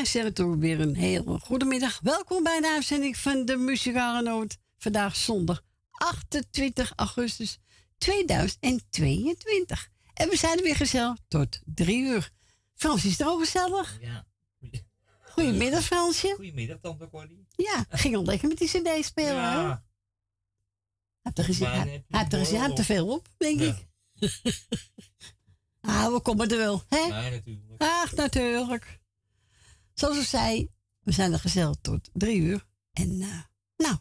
Wij zeggen toch weer een hele goede middag. Welkom bij de uitzending van de Muzikale Noot. Vandaag zondag 28 augustus 2022. En we zijn er weer gezellig tot drie uur. Frans, is het ook gezellig? Ja. Goedemiddag, Fransje. Goedemiddag, tante Corrie. Ja, ging al lekker met die cd spelen, Ja. hè? Heb er gezien, er te veel op, denk Ja. ik. ah, we komen er wel, hè? Nee, natuurlijk. Ach, natuurlijk. Zoals ik zei, we zijn er gezellig tot drie uur. En eh, nou,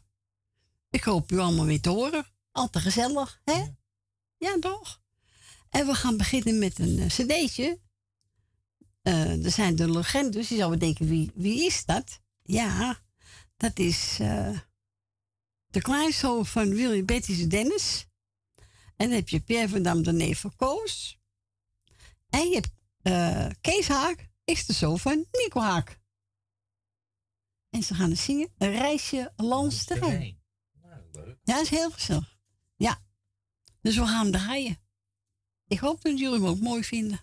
ik hoop u allemaal weer te horen. Altijd gezellig, hè? Ja. Ja, toch? En we gaan beginnen met een eh, cd'tje. Eh, er zijn de legendes. Je zou denken, wie, wie is dat? Ja, dat is eh, de kleinzoon van Willy Betty's Dennis. En dan heb je Pierre van Dam de neef van Koos. En je hebt Kees Haak, is de zoon van Nico Haak. En ze gaan zingen. Een reisje langs de Rijn. Ja, dat is heel gezellig. Ja. Dus we gaan draaien. Ik hoop dat jullie hem ook mooi vinden.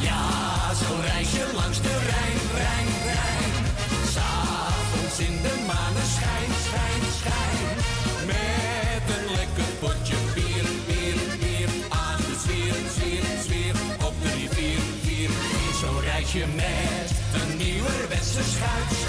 Ja, zo'n reisje langs de Rijn, Rijn, Rijn. S'avonds in de maneschijn, schijn, schijn. Met een lekker potje bier, bier, bier. Aan de zwier, zwier, zwier. Op de rivier, vier, vier. Zo'n reisje met een schuit, schuit, schuit.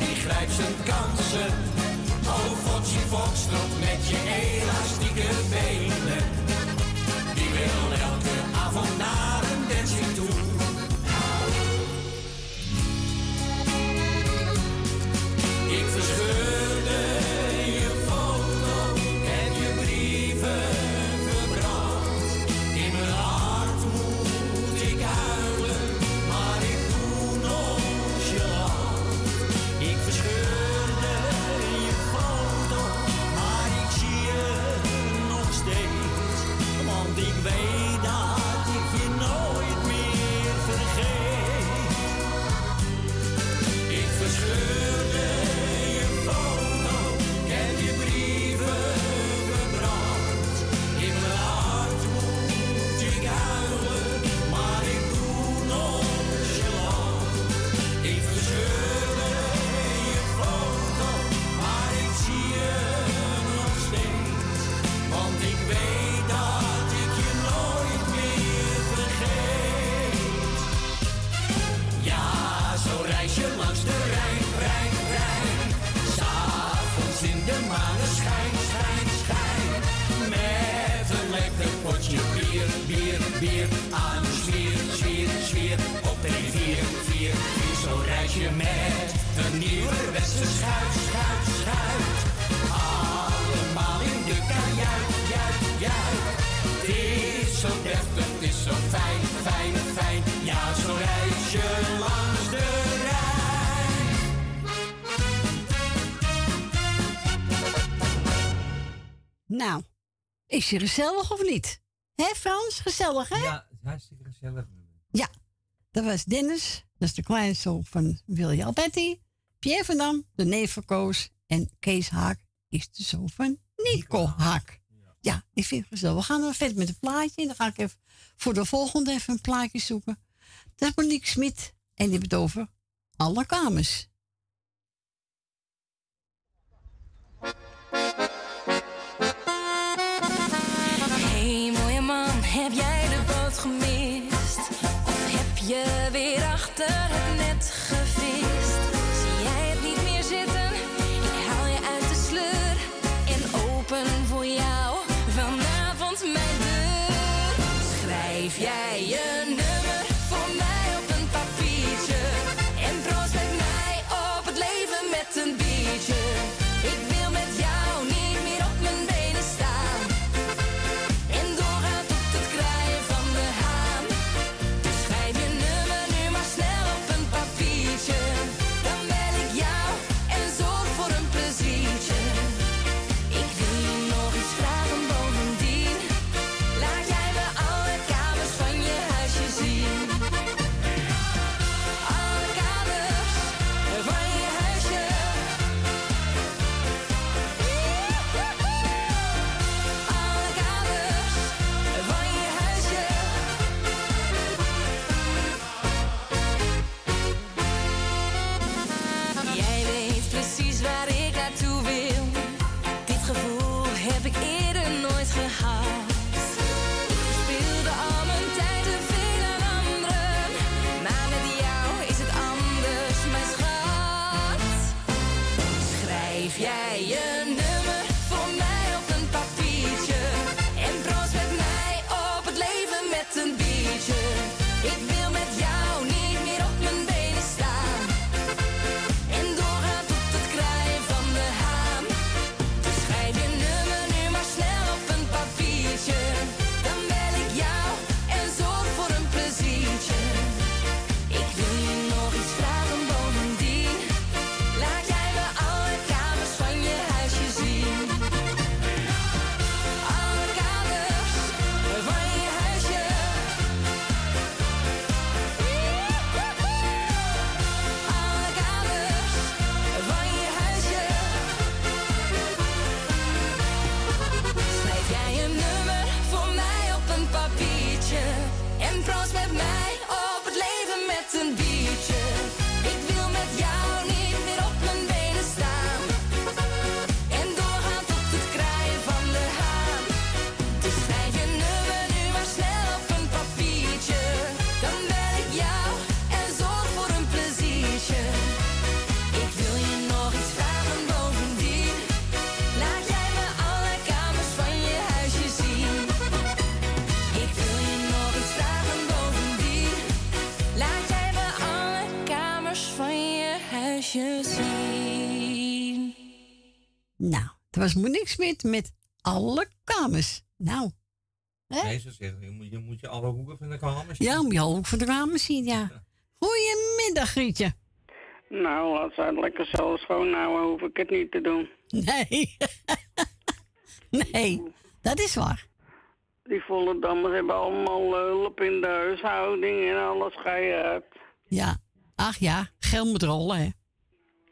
Foxy grijpt zijn kansen. Oh Foxy Foxtrot met je elastieke benen. Die wil elke avond naar een dancing toe. Ik verscheurde Nou, is je gezellig of niet? Hè, Frans? Gezellig, hè? Ja, het is hartstikke gezellig. Ja, dat was Dennis. Dat is de kleinzoon van Willy Alberti. Pierre van Dam, de neef van Koos. En Kees Haak is de zoon van Nico Haak. Ja, ik vind het gezellig. We gaan dan verder met een plaatje. En dan ga ik even voor de volgende even een plaatje zoeken. Dat is Monique Smit. En die heeft het over alle kamers. Heb jij de boot gemist? Of heb je was niks meer met alle kamers. Nou, hè? Nee, ze zeggen, je moet, je moet je alle hoeken van de kamer zien. Ja, om je ook van de ramen zien, ja. Goedemiddag, Grietje. Nou, als zij het lekker zelf schoonhouden, hoef ik het niet te doen. Nee. nee, dat is waar. Die volle dammers hebben allemaal hulp in de huishouding en alles ga je uit. Ja. Ach ja, geld moet rollen, hè.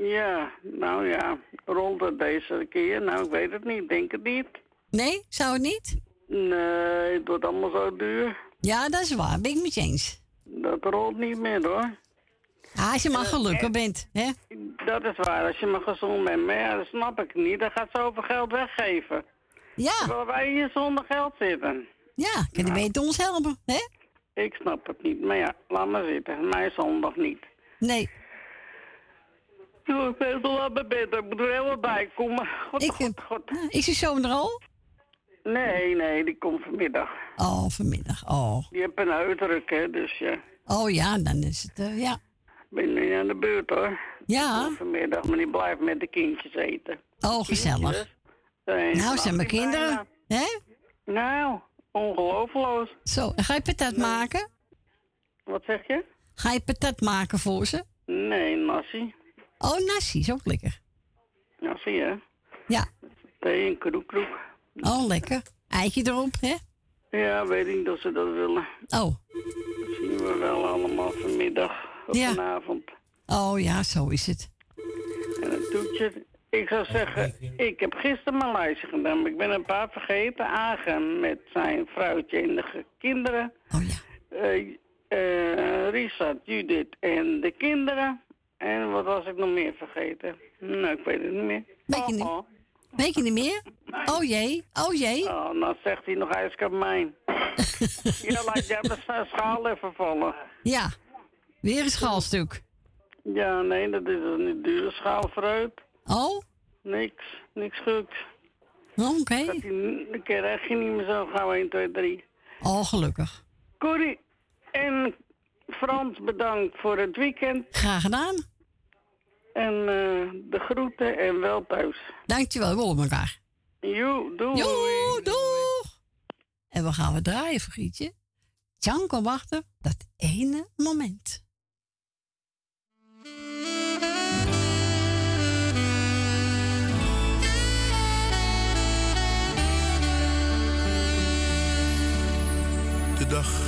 Ja, nou ja, het deze keer? Nou, ik weet het niet, denk het niet. Nee, zou het niet? Nee, het wordt allemaal zo duur. Ja, dat is waar. Ben ik met je eens. Dat rolt niet meer hoor. Ah, als je maar gelukkig bent, hè. Dat is waar, als je maar gezond bent. Maar ja, dat snap ik niet. Dan gaat zoveel geld weggeven. Ja, Terwijl wij hier zonder geld zitten. ja, kan die beter ons helpen, hè? Ik snap het niet. Maar ja, laat maar zitten. Mij zondag niet. Nee, Doe, mijn bed. Ik moet er helemaal bij komen. God, ik, god, god. is je zoon er al? Nee, nee, die komt vanmiddag. Oh, vanmiddag. Oh. Die heeft een uitdruk, hè. Dus ja, Oh ja, dan is het, eh, ja. ik ben nu aan de beurt, hoor. Ja, Vanmiddag, maar die blijft met de kindjes eten. oh, gezellig. Nou, zijn mijn die kinderen, hè? Nou, ongelooflijk. Zo, en ga je patat maken? Wat zeg je? Ga je patat maken voor ze? Nee, nasi. Oh, nasi, is ook lekker. Nasi, hè. Ja, Thee en kroek-kroek. oh, lekker. Eitje erop, hè? Ja, weet ik niet of ze dat willen. Oh, Dat zien we wel allemaal vanmiddag of Ja. vanavond. oh ja, zo is het. En een toetje. Ik zou zeggen, ik heb gisteren mijn lijstje gedaan, maar ik ben een paar vergeten. Aangaan met zijn vrouwtje en de kinderen. Oh ja. Eh Richard, Judith en de kinderen. En wat was ik nog meer vergeten? Nou, ik weet het niet meer. Weet je niet? Oh, oh. Weet je niet meer? Oh jee, oh jee. Oh, dan zegt hij nog ijskapmijn. ja, laat jij mijn schaal even vallen. Ja, weer een schaalstuk. Ja, nee, dat is een niet dure schaal fruit. Oh, Niks, niks goed. oké. Dat de keer echt niet meer zo gauw 1, 2, 3. Oh, gelukkig. Corrie en Frans bedankt voor het weekend. Graag gedaan. En eh, de groeten en wel thuis. Dankjewel, we horen elkaar. Joe, doei. Joe, doeg. En we gaan we draaien, Vergietje. Janko wachten, dat ene moment. de dag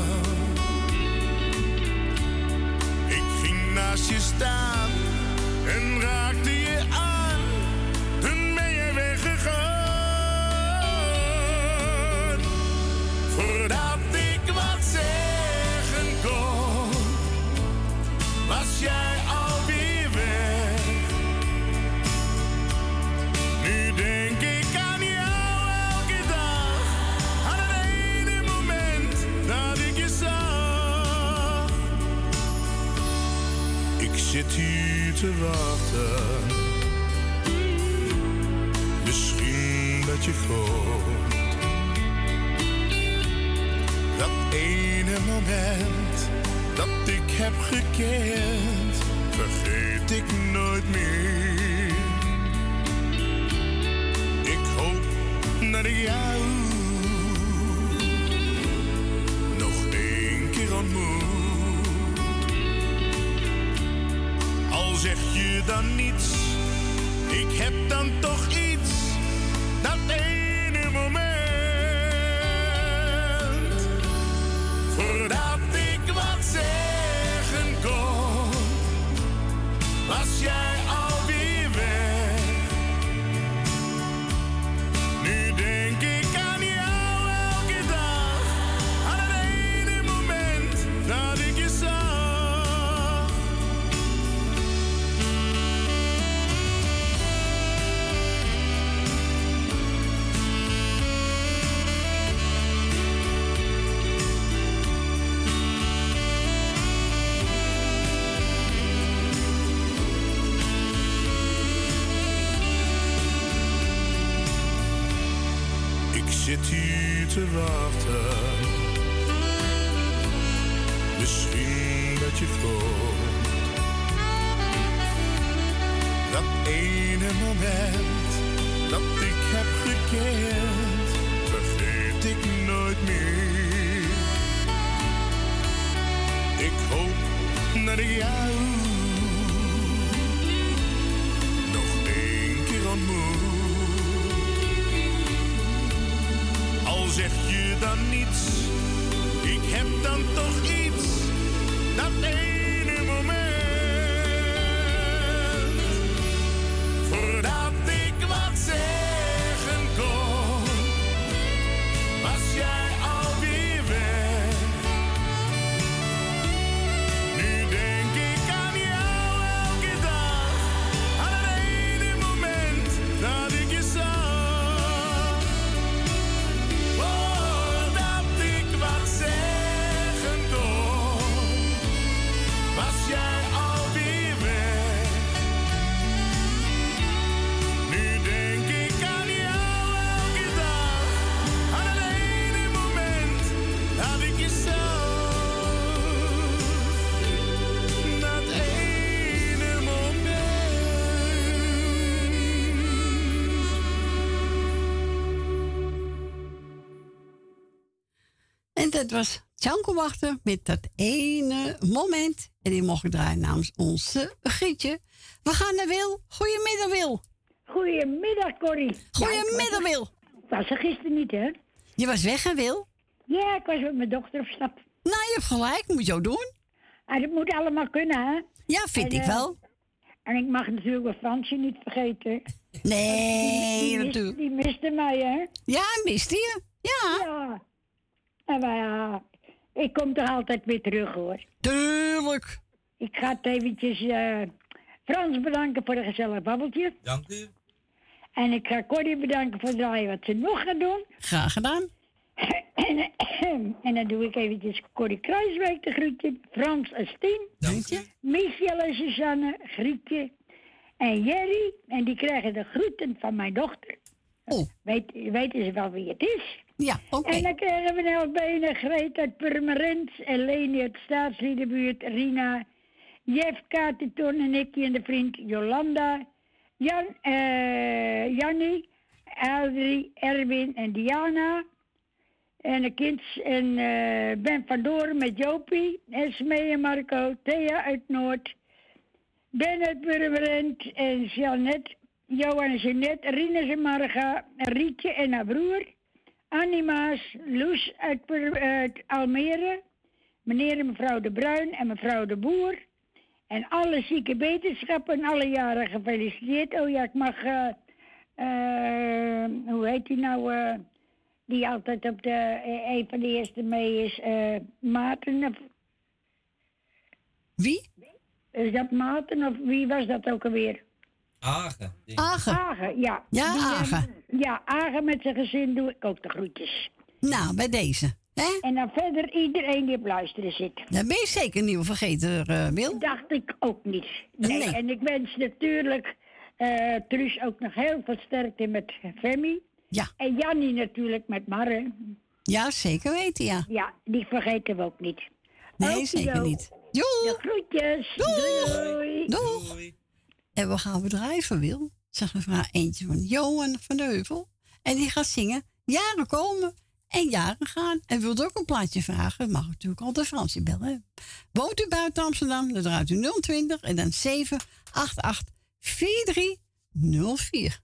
Naast je staan en raakte je te wachten. Misschien dat je komt. Dat ene moment dat ik heb gekend, vergeet ik nooit meer. Ik hoop dat ik jou dan niets, ik heb dan toch dat was Janko wachten met dat ene moment. En die mocht ik draaien namens onze Gietje. We gaan naar Wil. Goedemiddag, Wil. Goedemiddag, Corrie. Goedemiddag, Wil. Ik was er gisteren niet, hè? Je was weg, hè, Wil? Ja, ik was met mijn dochter op stap. Nou, je hebt gelijk. Moet je ook doen. En dat moet allemaal kunnen, hè? Ja, vind En, ik eh, wel. En ik mag natuurlijk wel Fransje niet vergeten. Nee, die, natuurlijk. die miste mij, hè? Ja, miste je? Ja. Ja. En maar ja, ik kom toch altijd weer terug, hoor. Tuurlijk. Ik ga het eventjes eh, Frans bedanken voor een gezellig babbeltje. Dank u. En ik ga Corrie bedanken voor het draaien wat ze nog gaat doen. Graag gedaan. En, en dan doe ik eventjes Corrie Kruiswijk de groetje. Frans en Stien. Dank u. Michel en Suzanne, Grietje. En Jerry. En die krijgen de groeten van mijn dochter. Oh, Weet, weten ze wel wie het is? Ja, oké. En dan krijgen we nou benen Greet uit Purmerend, Eleni uit Staatsliedenbuurt, Rina, Jeff, Kati, Ton en Nicky en de vriend Jolanda, Jan, eh Jannie, Erwin en Diana. En de kinds en eh, Ben van Doren met Jopie, Esmee en Marco, Thea uit Noord, Ben uit Purmerend en Jeannette, Johan en Jeanette, Rinus en Marga, Rietje en haar broer. Annie Maas, Loes uit, Almere, meneer en mevrouw De Bruin en mevrouw De Boer. En alle zieke wetenschappen en alle jaren gefeliciteerd. Oh ja, ik mag, eh, eh, hoe heet die nou, eh, die altijd op de, een van de eerste mee is, eh, Maarten. Of, Wie? is dat Maarten of wie was dat ook alweer? Agen. Agen. Agen, ja. Ja, Die, eh, Agen. ja, Agen met zijn gezin doe ik ook de groetjes. Nou, bij deze. Hè? En dan verder iedereen die op luisteren zit. Dan ben je zeker niet vergeten, eh Wil. Dacht ik ook niet. Nee. Nee. En ik wens natuurlijk eh Truus ook nog heel veel sterkte met Femi. Ja. En Jannie natuurlijk met Marre. Ja, zeker weten, ja. Ja, die vergeten we ook niet. Nee, Okido. zeker niet. De Joe, groetjes. Doeg. Doei. doei. doeg. Doei. En we gaan bedrijven, Wil. Zeg een vraag eentje van Johan van de Heuvel. En die gaat zingen Jaren komen en jaren gaan. En wilt ook een plaatje vragen, mag natuurlijk altijd Fransje bellen. Woont u buiten Amsterdam, dan draait u 020 en dan 788 4304.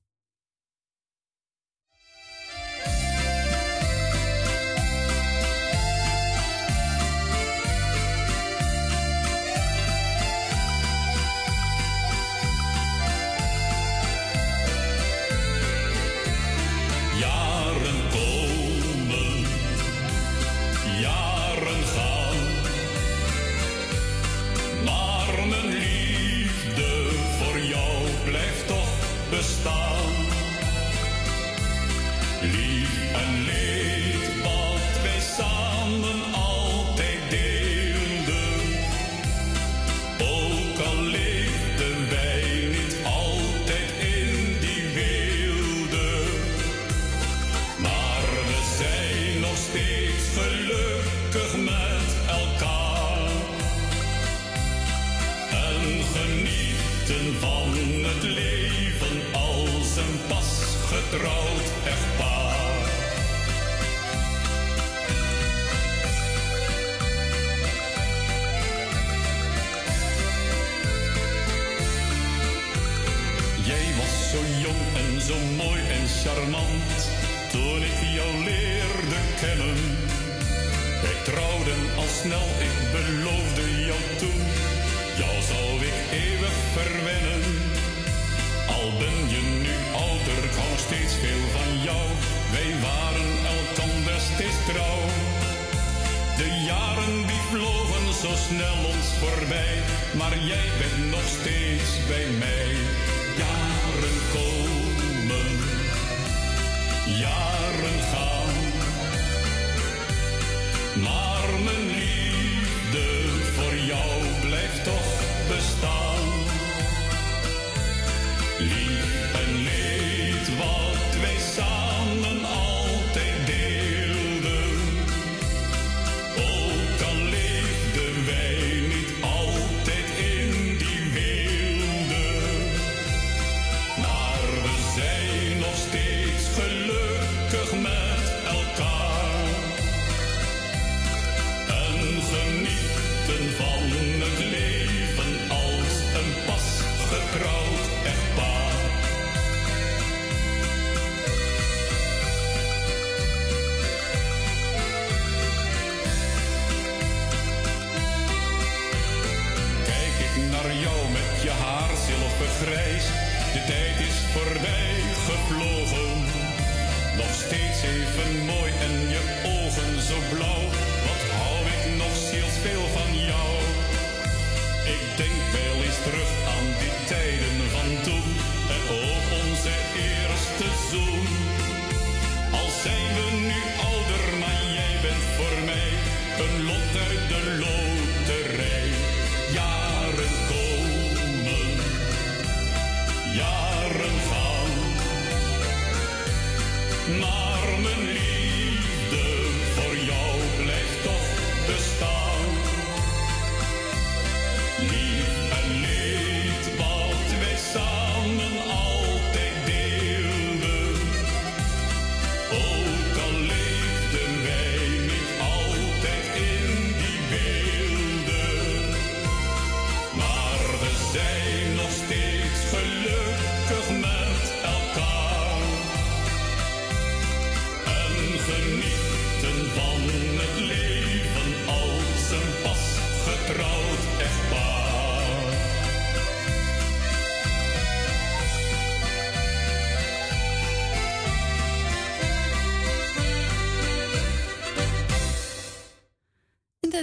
Snel ons voorbij,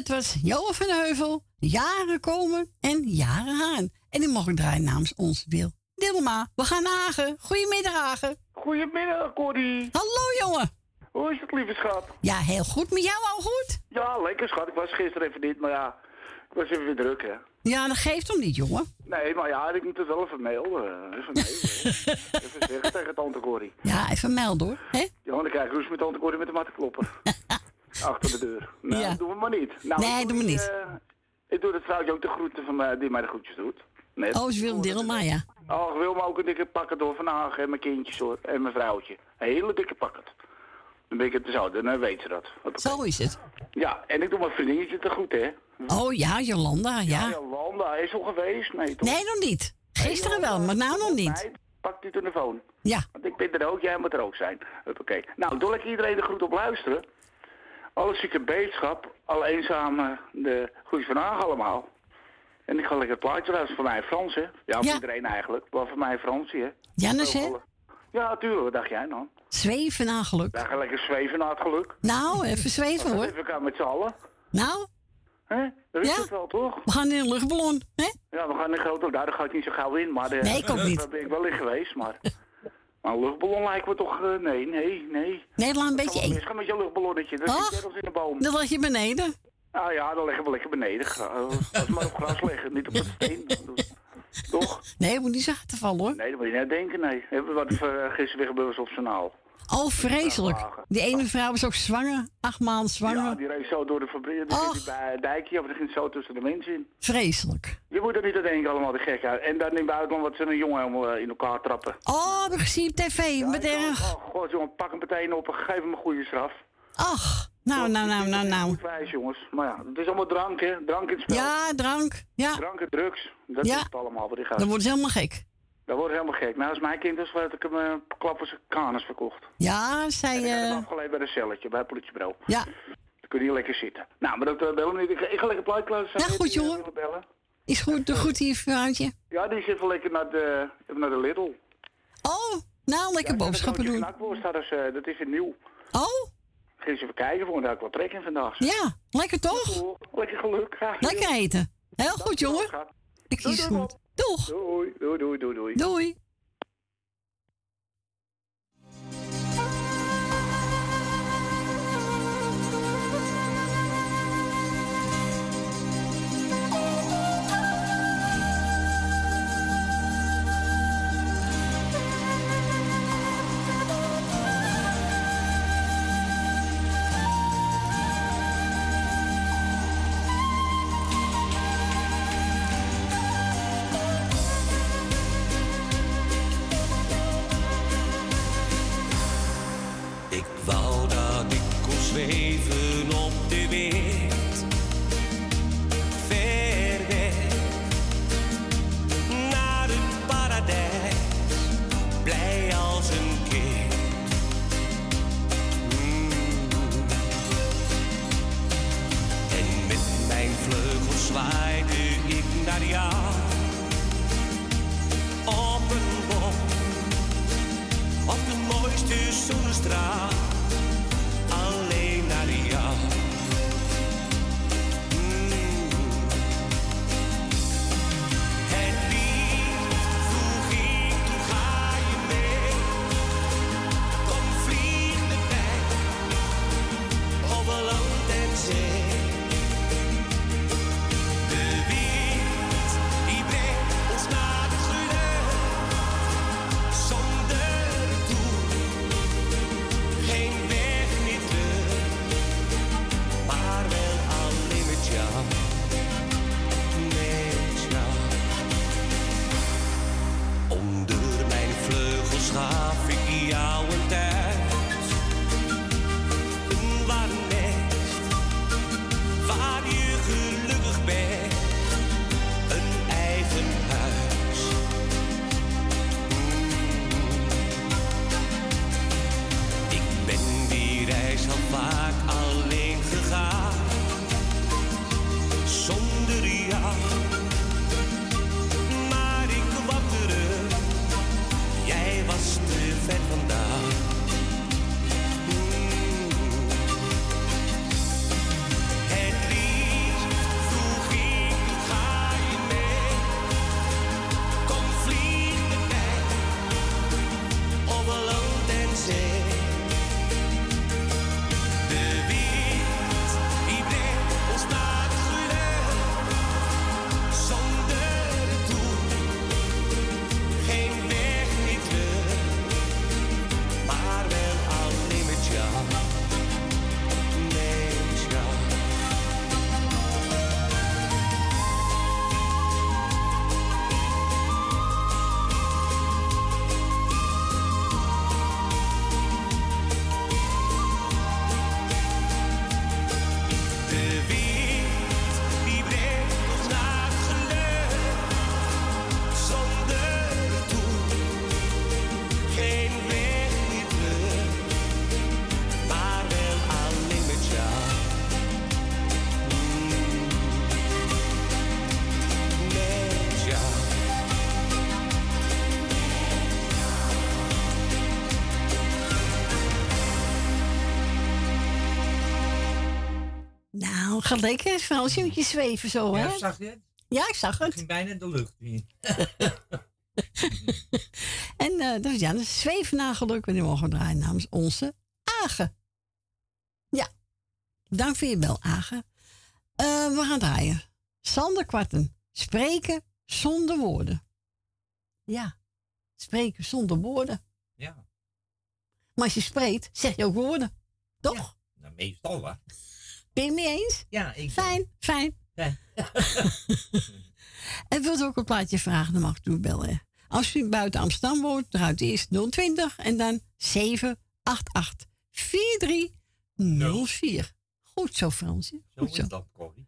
Dat was Johan van Heuvel. Jaren komen en jaren gaan. En die mogen draaien namens ons Wil. Dilma, we gaan naar Hagen. Goedemiddag Hagen. Goedemiddag, Corrie. Hallo jongen. Hoe is het, lieve schat? Ja, heel goed. Met jou al goed? Ja, lekker, schat. Ik was gisteren even niet, maar ja, ik was even weer druk, hè. Ja, dat geeft hem niet, jongen. Nee, maar ja, ik moet het wel even melden. Even melden. even zeggen tegen tante Corrie. Ja, even melden hoor. Hè? Ja, dan krijg ik met tante Corrie met de mattenklopper. Achter de deur. Nou, Ja. doen we maar niet. Nou, Nee, ik doe maar niet. eh, ik doe dat vrouwtje ook de groeten van mij, die mij de groetjes doet. Net. Oh, is Willem Dilma, ja. Oh, ik wil me ook een dikke pakket door Van Hagen en mijn kindjes hoor. En mijn vrouwtje. Een hele dikke pakket. Dan ben ik het zo, dan weet ze dat. Zo is het. Ja, en ik doe mijn vriendinnetje te goed, hè. Oh ja, Jolanda, ja. Jolanda is al geweest? Nee, toch? Nee, nog niet. Gisteren wel, maar nou nog niet. Pak die telefoon. Ja. Want ik ben er ook, jij moet er ook zijn. Oké. Nou, doe ik iedereen de groet op luisteren. Alle zieke beterschap, alle eenzame, de groei van Haag allemaal. En ik ga lekker het plaatje luisteren van mij Frans, hè. Ja, voor Ja. iedereen eigenlijk. Maar voor mij en Fransie, hè. Jannes, hè? Ja, natuurlijk. Wat dacht jij dan? Zweven naar geluk. Wij gaan lekker zweven naar het geluk. Nou, even zweven hoor. Even gaan met z'n allen. Nou, Hè? Dat is Ja. het wel, toch? we gaan in een luchtballon, hè? Ja, we gaan in grote... Daar ga ik niet zo gauw in, maar... eh, Nee, ik ook niet. Daar ben ik wel in geweest, maar... Maar een luchtballon lijkt me toch... eh, nee, nee, nee. Nederland een beetje eng. Ga met je luchtballonnetje. Dat zit in de boom. Dan lag je beneden. Ah ja, dan leggen we lekker beneden. Eh, Als we maar op gras leggen, niet op het steen. Toch? Nee, je moet niet hard te vallen hoor. Nee, dat moet je net denken, nee. Hebben we wat eh, gisteren weer gebeurd op zijn naal. Oh, vreselijk. Die ene vrouw is ook zwanger. Acht maanden Ja, zwanger. die reed zo door de fabriek. Die bij het dijkje, of die ging zo tussen de mensen in. Vreselijk. Je moet er niet aan denken, allemaal de gek uit. En dan in het buitenland wat ze een jongen helemaal eh, in elkaar trappen. Oh, heb ik gezien op tv. Met erg. Oh, god, jongen, pak hem meteen op en geef hem een goede straf. Ach, nou, nou, nou, nou, nou. Goed wijs, jongens. Maar ja, het is allemaal drank, hè. Drank in het spel. Ja, drank. Ja, Drank en drugs. Dat Ja. is het allemaal wat die gaat. dan wordt ze helemaal gek. Dat wordt helemaal gek. Nou, als mijn kind was, had ik hem een klap voor zijn kanus verkocht. Ja, zij... En ik heb hem eh afgeleid bij een celletje, bij het politiebureau. ja, Dan kun je hier lekker zitten. Nou, maar dat uh, bellen we niet. Ik ga, ik ga lekker plaat klaar Ja, goed, jongen. bellen. is goed. Doe goed hier, vrouwtje. Ja, die zit wel lekker naar de, naar de Lidl. Oh, nou, lekker boodschappen doen. Dat is, eh, dat is weer nieuw. Oh, Ga eens even kijken, voor ik wat trek in vandaag. ja, lekker toch? Lekker geluk. Graag Lekker eten. Heel goed, jongen. Ik kies goed. Doeg. Doei, doei, doei, doei, doei. gaat lekker, vooral Je zweven zo, hè? Ja, zag je het? Ja, ik zag het. Het ging bijna de lucht in. en uh, dat is ja, een zweefnageluk. En die mogen draaien namens onze Agen. Ja, dank voor je bel, Agen. Eh, we gaan draaien. Sander Kwarten. Spreken zonder woorden. Ja, spreken zonder woorden. Ja. Maar als je spreekt, zeg je ook woorden. Toch? Ja, nou, meestal wel. Ben je het mee eens? Ja, ik Fijn, fijn. Ja. en wilt u ook een plaatje vragen, dan mag u bellen. Als u buiten Amsterdam woont, draait eerst 020 en dan 788 4304. Goed zo, Fransje. Goed zo. Is dat, Corrie.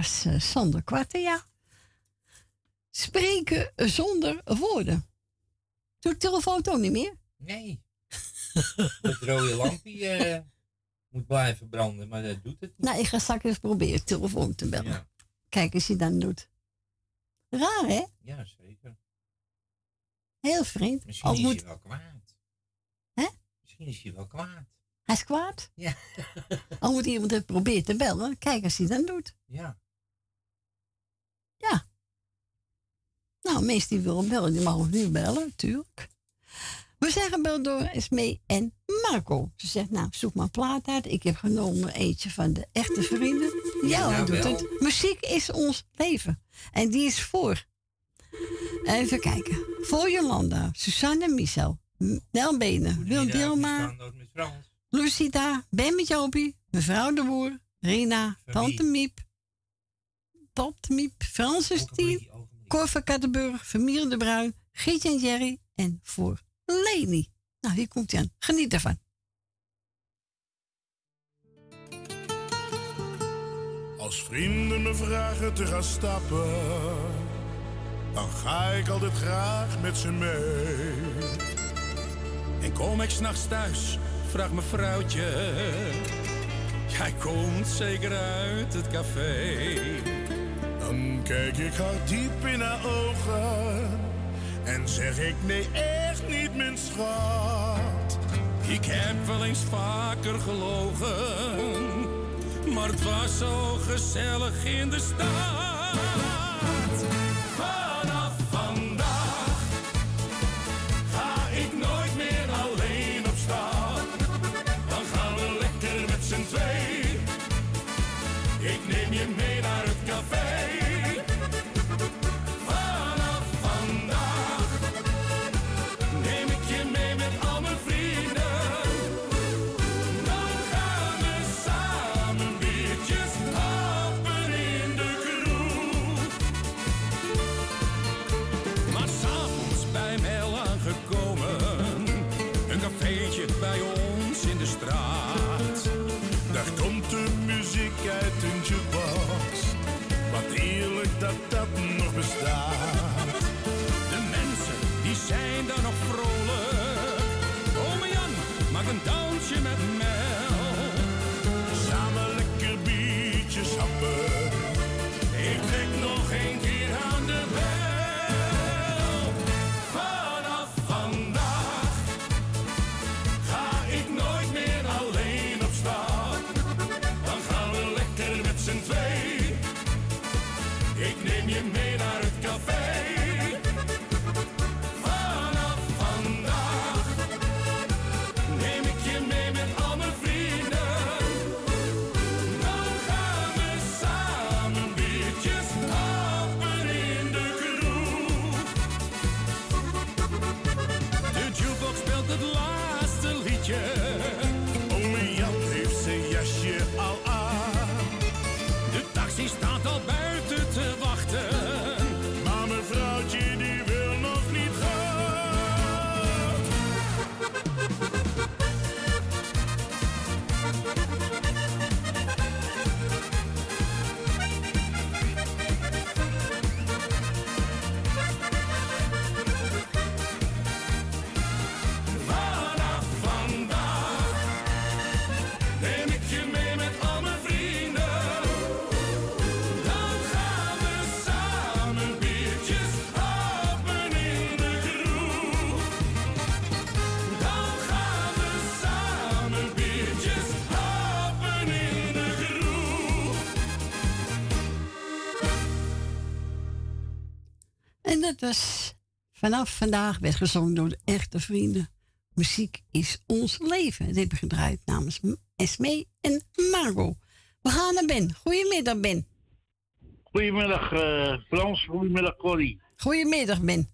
Was eh, Sander Kwarten, ja. Spreken zonder woorden. Doet de telefoon ook niet meer? Nee. Het rode lampje eh, moet blijven branden, maar dat doet het niet. Nou, ik ga straks eens proberen telefoon te bellen. Ja, Kijk eens hij dan doet. Raar, hè? ja zeker. Heel vreemd. Misschien Al is moet... hij wel kwaad. Hè? Misschien is hij wel kwaad. Hij is kwaad? Ja. Al moet iemand het proberen te bellen. Kijk eens hij dan doet. Ja. Ja. Nou, mensen die willen bellen, die mogen nu bellen, natuurlijk. We zijn gebeld door Esmee en Marco. Ze zegt, nou, zoek maar een plaat uit. Ik heb genomen eentje van de echte vrienden. Ja, hij doet het. Muziek is ons leven. En die is voor. Even kijken. Voor Jolanda, Susanne Michel, Nel Benen, Wil Dilma. Lucita, Ben met Jopie, mevrouw de Boer, Rina, Tante Miep, Tante Miep, Francis Tien, Cor van Kattenburg, familie de Bruin, Gietje en Jerry en voor Leni. Nou, hier komt hij aan. Geniet ervan. Als vrienden me vragen te gaan stappen, dan ga ik altijd graag met ze mee. En kom ik s'nachts thuis, vraagt mijn vrouwtje, jij komt zeker uit het café. Kijk ik haar diep in haar ogen en zeg ik nee, echt niet, mijn schat. Ik heb wel eens vaker gelogen, maar het was zo gezellig in de stad. Was vanaf vandaag werd gezongen door de echte vrienden. Muziek is ons leven. Dit heb ik gedraaid namens Esmee en Margot. We gaan naar Ben. Goedemiddag, Ben. Goedemiddag eh, Frans, goedemiddag Corrie. Goedemiddag, Ben.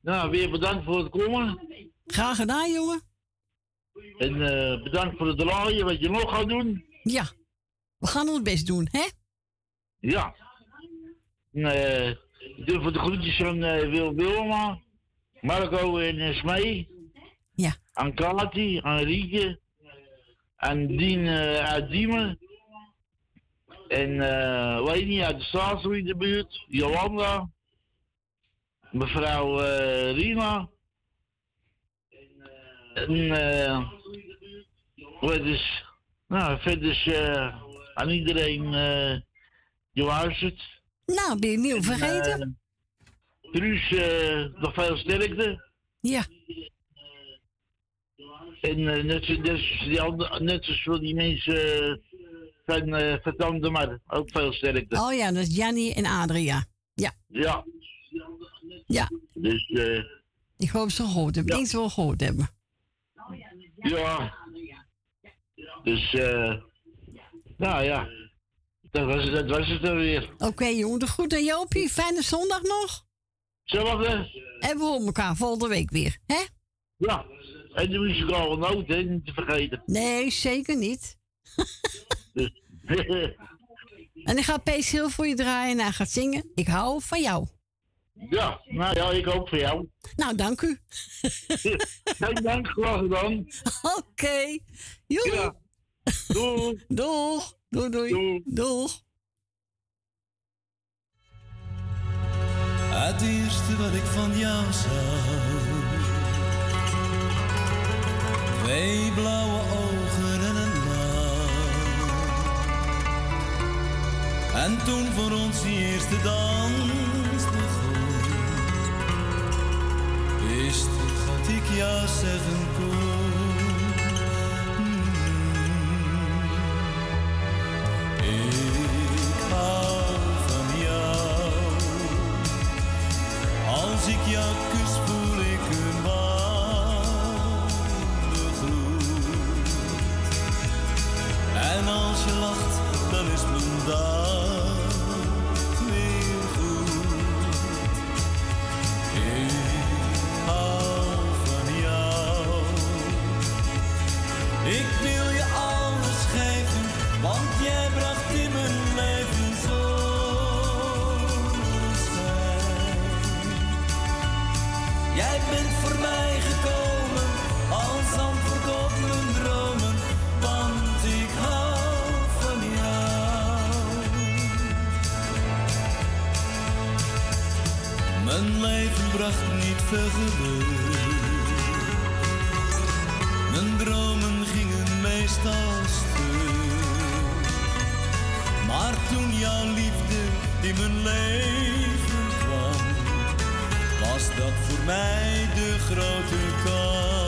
Nou, weer bedankt voor het komen. Graag gedaan, jongen. En eh, bedankt voor het draaien, wat je nog gaat doen. Ja, we gaan ons best doen, hè? Ja. Ik doe voor de groetjes aan eh, Wil Wilma, Marco en uh, Smee. Ja. Aan Kati, aan Rieke, aan Dien eh, uit Diemen. En eh weet niet, uit de Staatsel in de buurt, Jolanda. Mevrouw eh Rima. En eh wat is, nou, verder is eh, aan iedereen eh die luistert. Nou, ben je nieuw vergeten? Eh, Truus, eh, nog veel sterkte. Ja. En eh, net, net, zoals die andere, net zoals voor die mensen van uh, Vertande maar ook veel sterkte. Oh ja, dat is Jannie en Adria. Ja. Ja. Ja. Dus eh, Ik hoop ze gehoord hebben. Ik denk ze wel gehoord hebben. ja. Dus eh, nou ja. Dat was, het- dat was het dan weer. Oké, jongen. De groet aan Jopie. Fijne zondag nog. Hetzelfde. En we horen elkaar volgende week weer. Hè? Ja. En de muzikale noot, hè, niet te vergeten. Nee, zeker niet. Dus, En ik ga Pees heel voor je draaien en hij gaat zingen. Ik hou van jou. ja, nou ja, ik ook voor jou. Nou, dank u. Geen dank, graag gedaan. Oké. Joe. Ja. Doei. Doeg. Doei, doei. Doeg. Het eerste wat ik van jou zag. Twee blauwe ogen en een lach. En toen voor ons die eerste dans begon. Wist ik wat ik jou zeggen kon. Ik hou van jou. Als ik jou kus, voel ik een warme gloed. En als Mijn dromen gingen meestal stuk. Maar toen jouw liefde in mijn leven kwam, was dat voor mij de grote kans.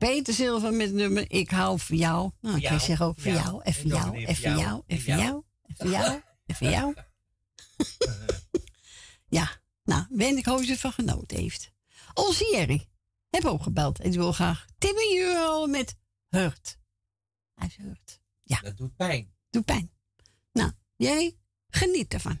Peter Zilver met nummer Ik hou van jou. Nou, ik jou, zeggen ook voor jou. jou, en dan jou, en voor jou, en voor jou. en voor jou, en voor jou. Ja, nou, ben ik hoop dat je ervan genoten heeft. Onze Jerry heb ook gebeld en die wil graag Timmy Euro met Hurt. Hij is Hurt. Ja. Dat doet pijn. Doet pijn. Nou, Jerry, geniet ervan.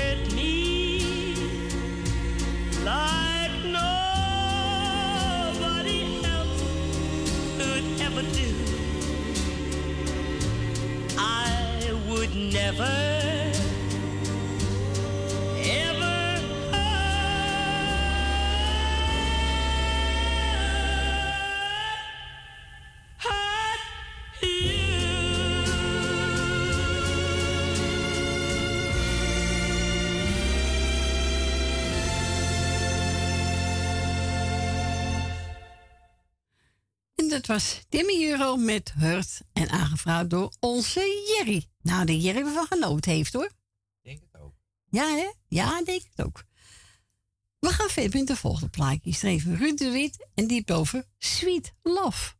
never, dat was Timmy Euro met Hurt en aangevraagd door onze Jerry. Nou, de Jerry van genoten heeft hoor. Denk het ook. Ja, hè? Ja, denk het ook. We gaan verder met de volgende plaatje. Streven Ruud de Wit en die over Sweet Love.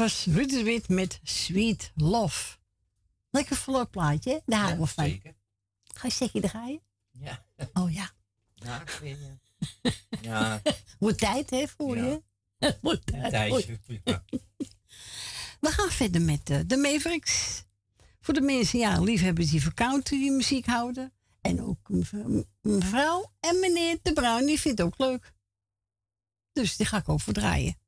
was Ruud met Sweet Love. Lekker vrolijk plaatje, daar houden we Ga je stukje draaien? Ja. Oh ja. Ja, ik weet je. Ja. Moet tijd, hè, voor je? Moet tijd. We gaan verder met eh, de Mavericks. Voor de mensen, ja, liefhebbers die voor die muziek houden. En ook mevrouw en meneer De Bruin, die vindt het ook leuk. Dus die ga ik ook voor draaien.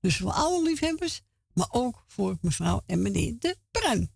Dus voor alle liefhebbers, maar ook voor mevrouw en meneer De Bruin.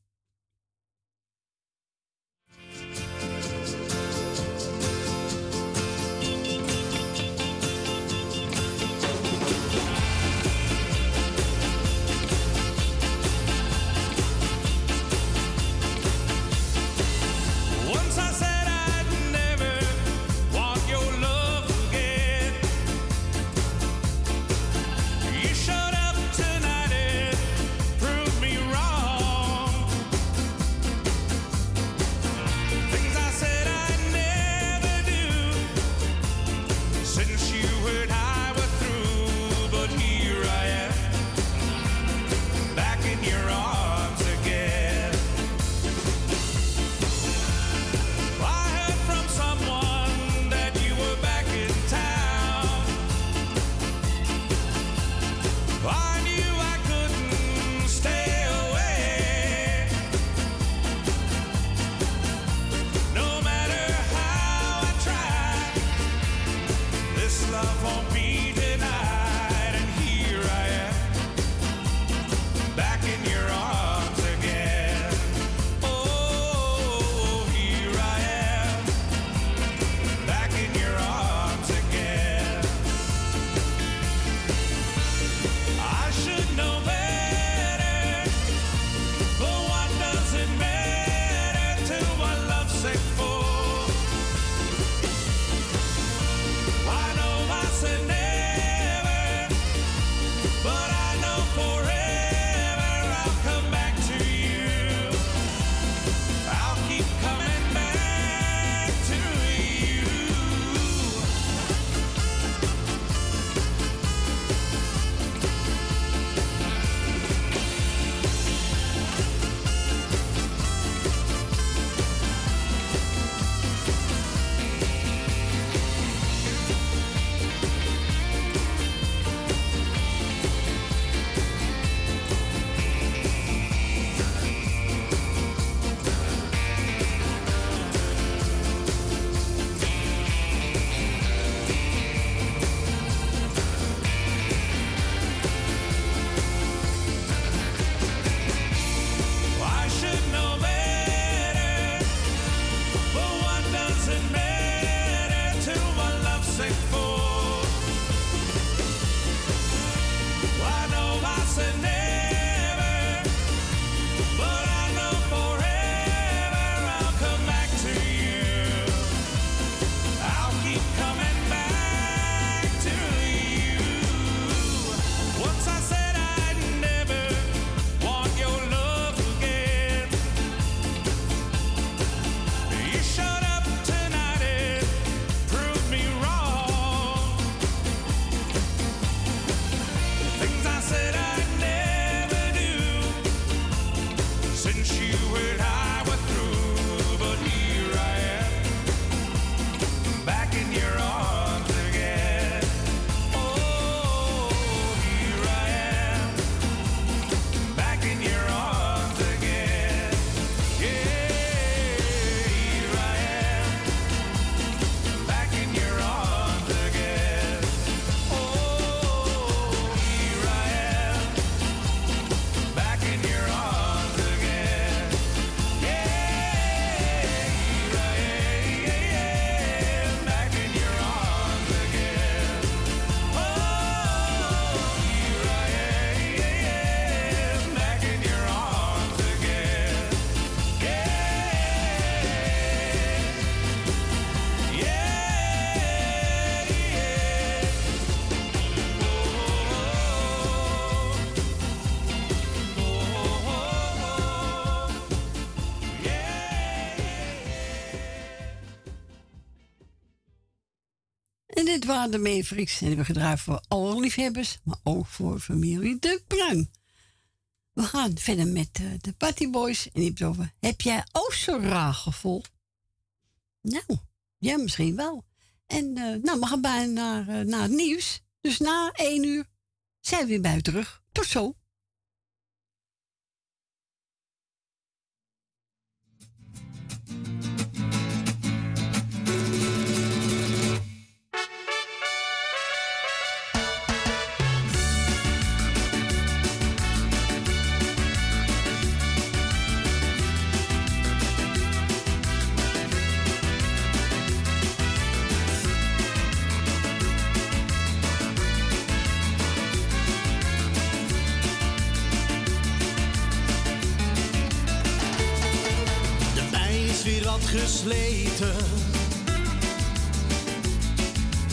Dit waren de Mavericks en we hebben gedraaid voor alle liefhebbers, maar ook voor familie De Bruin. We gaan verder met eh, de Patty Boys en die hebben heb jij ook zo'n raar gevoel? Nou, ja misschien wel. En eh, nou, we gaan bijna naar, uh, naar het nieuws. Dus na één uur zijn we weer bij u terug. Tot zo.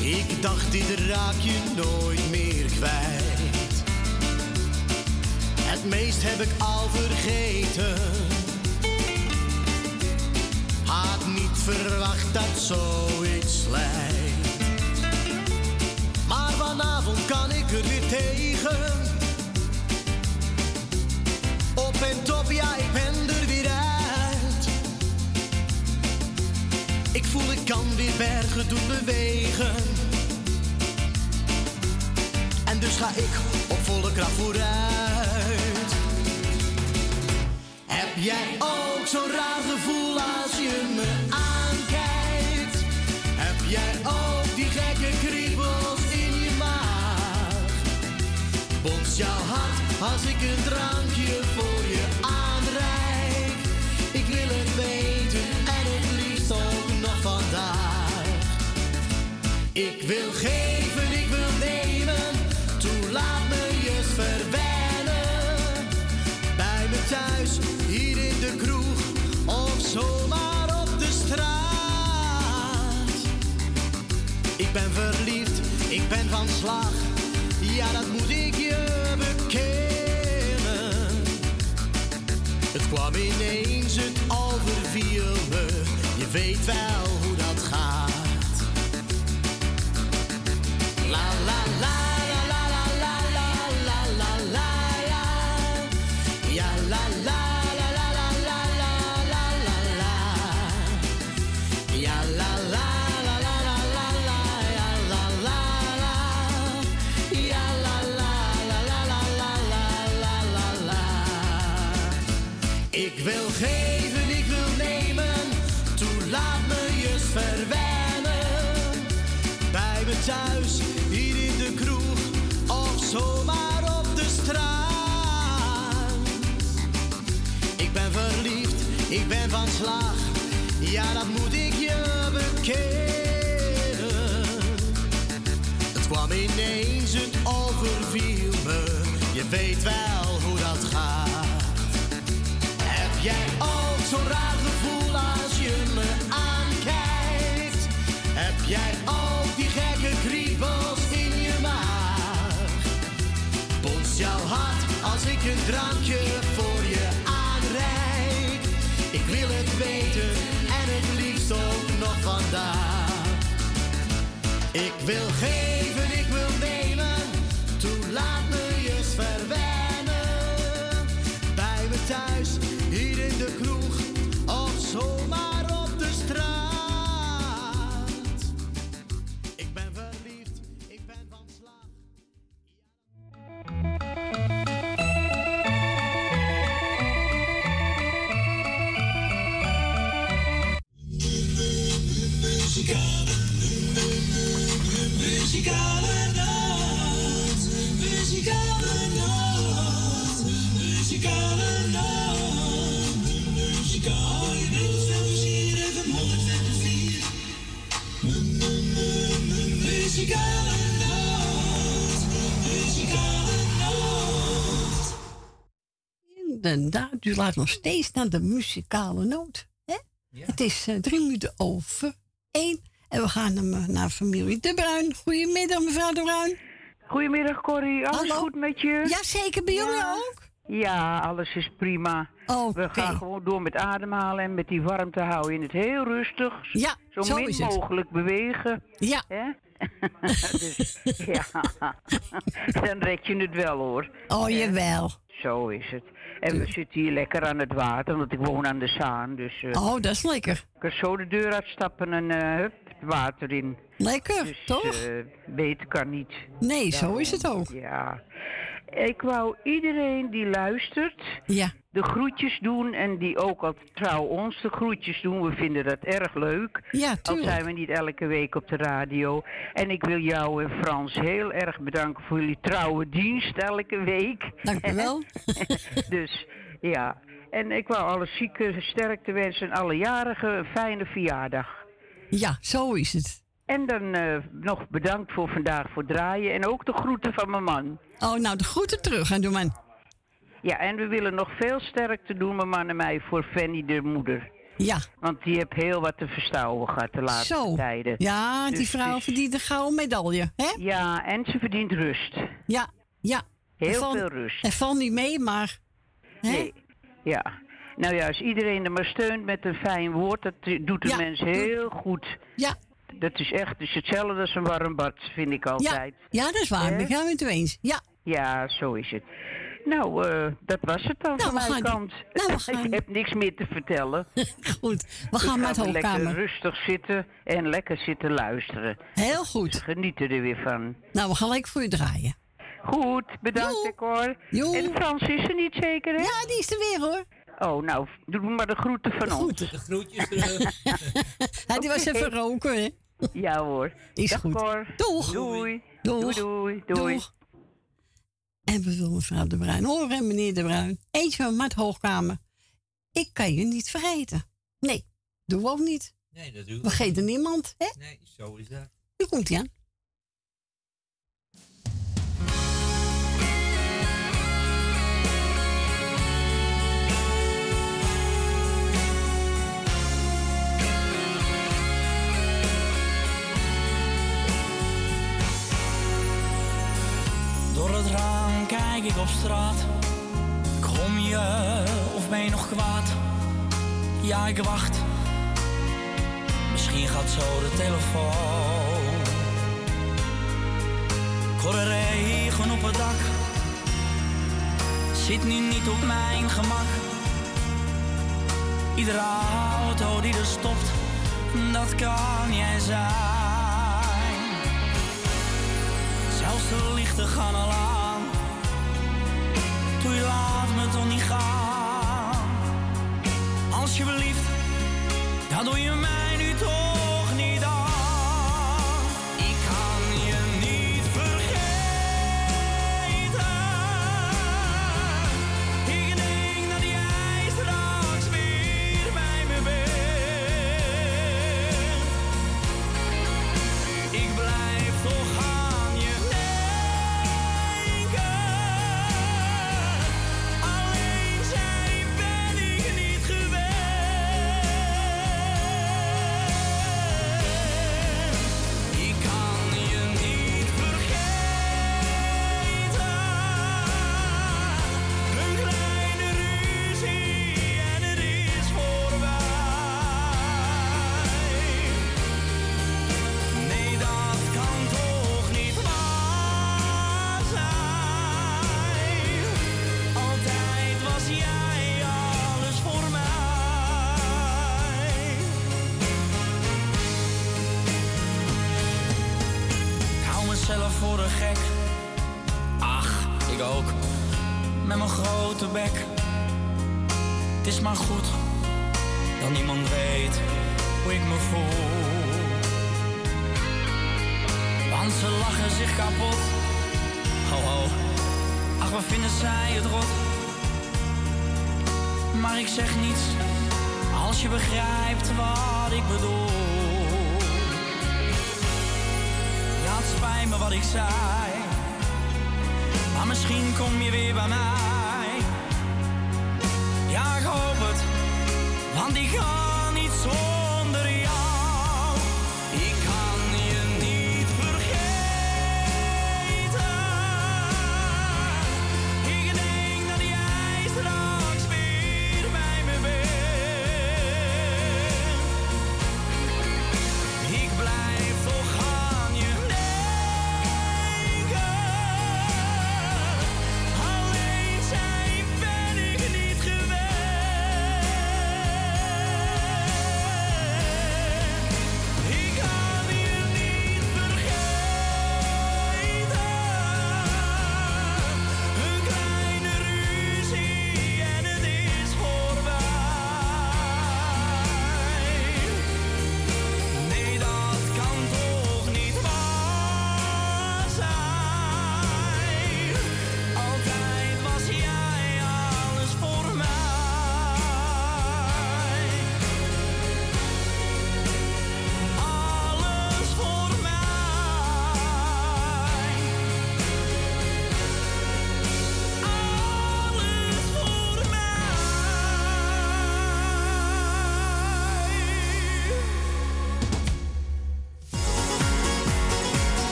Ik dacht, dit raak je nooit meer kwijt. Het meest heb ik al vergeten. Had niet verwacht dat zoiets lijkt. Maar vanavond kan ik er weer tegen. Op en top, ja, ik ben voel, ik kan weer bergen doen bewegen. En dus ga ik op volle kracht vooruit. Heb jij ook zo'n raar gevoel als je me aankijkt? Heb jij ook die gekke kriebels in je maag? Bonst jouw hart als ik een drankje voor je Ik wil geven, ik wil nemen, toe laat me je verwennen. Bij me thuis, hier in de kroeg, of zomaar op de straat. Ik ben verliefd, ik ben van slag, ja dat moet ik je bekennen. Het kwam ineens, het overviel me, je weet wel thuis, hier in de kroeg, of zomaar op de straat. Ik ben verliefd, ik ben van slag, ja dat moet ik je bekennen. Het kwam ineens, het overviel me, je weet wel hoe dat gaat. Heb jij ook zo'n raar gevoel als je me aankijkt? Heb jij ook jouw hart als ik een drankje voor je aanreik? Ik wil het weten en het liefst ook nog vandaag. Ik wil geven, ik wil nemen, toe laat me je verwennen. Bij me thuis, U laat nog steeds naar de muzikale noot. Hè? Het is eh, drie minuten over één. En we gaan hem, eh, naar familie De Bruin. Goedemiddag, mevrouw De Bruin. Goedemiddag Corrie, alles Hallo. goed met je? Ja, zeker bij jullie ook. Ja, alles is prima. We gaan gewoon door met ademhalen en met die warmte houden in het heel rustig. Ja, zo, zo min is het. mogelijk bewegen. Ja. Hè? dus, ja, dan red je het wel hoor. Oh, jawel. Zo is het. En we zitten hier lekker aan het water, want ik woon aan de Zaan. Dus, eh, Oh, dat is lekker. Ik kan zo de deur uitstappen en eh, hup, het water in. Lekker, dus, toch? eh, beter kan niet. Nee, zo is het ook. Ja. Ik wou iedereen die luistert ja. De groetjes doen en die ook al trouw ons de groetjes doen. We vinden dat erg leuk. Ja, Al tuurlijk. zijn we niet elke week op de radio. En ik wil jou en Frans heel erg bedanken voor jullie trouwe dienst elke week. Dank u wel. dus ja. En ik wou alle zieken sterkte wensen en alle jarigen een fijne verjaardag. Ja, zo is het. En dan eh, nog bedankt voor vandaag voor draaien. En ook de groeten van mijn man. Oh, nou, de groeten terug aan doe man. Ja, en we willen nog veel sterkte doen, mijn man en mij, voor Fanny de moeder. Ja. Want die heeft heel wat te verstouwen gehad de laatste Zo. tijden. Ja, die Dus vrouw verdient een gouden medaille, hè? Ja, en ze verdient rust. Ja, ja. Heel veel rust. Er valt niet mee, maar... Hè? Nee. Ja. Nou ja, als iedereen er maar steunt met een fijn woord, dat doet de Ja. mens heel goed. Ja. Dat is echt dus hetzelfde als een warm bad, vind ik altijd. Ja, dat is waar. Hè? Ben ik het eens. Ja. Ja, zo is het. Nou, eh, dat was het dan Nou, van mijn gaan- kant. nou, gaan- ik heb niks meer te vertellen. Goed, we gaan naar weer lekker rustig zitten en lekker zitten luisteren. Heel goed. Dus genieten er weer van. Nou, we gaan lekker voor u draaien. Goed, bedankt ik hoor. En Frans is er niet zeker, hè? Ja, die is er weer hoor. Oh, nou, doe maar de groeten van ons. De groetjes terug. Ja, die was even roken, hè? Ja hoor. Is Dag, goed. Cor. Doeg. Doei. Doeg. Doei, doei, doei. Doeg. En we willen mevrouw De Bruin horen, meneer De Bruin. Eentje van Mart Hoogkamer. Ik kan je niet vergeten. Nee, doen we ook niet. Nee, dat doen we. We vergeten niemand, hè? Nee, zo is dat. Nu komt hij aan. Kijk ik op straat. Kom je of ben je nog kwaad? Ja, ik wacht. Misschien gaat zo de telefoon. De regen op het dak. Zit nu niet op mijn gemak. Iedere auto die er stopt, dat kan jij zijn. Zelfs de lichten gaan al aan. Doe je laat me toch niet gaan. Alsjeblieft, dat doe je mij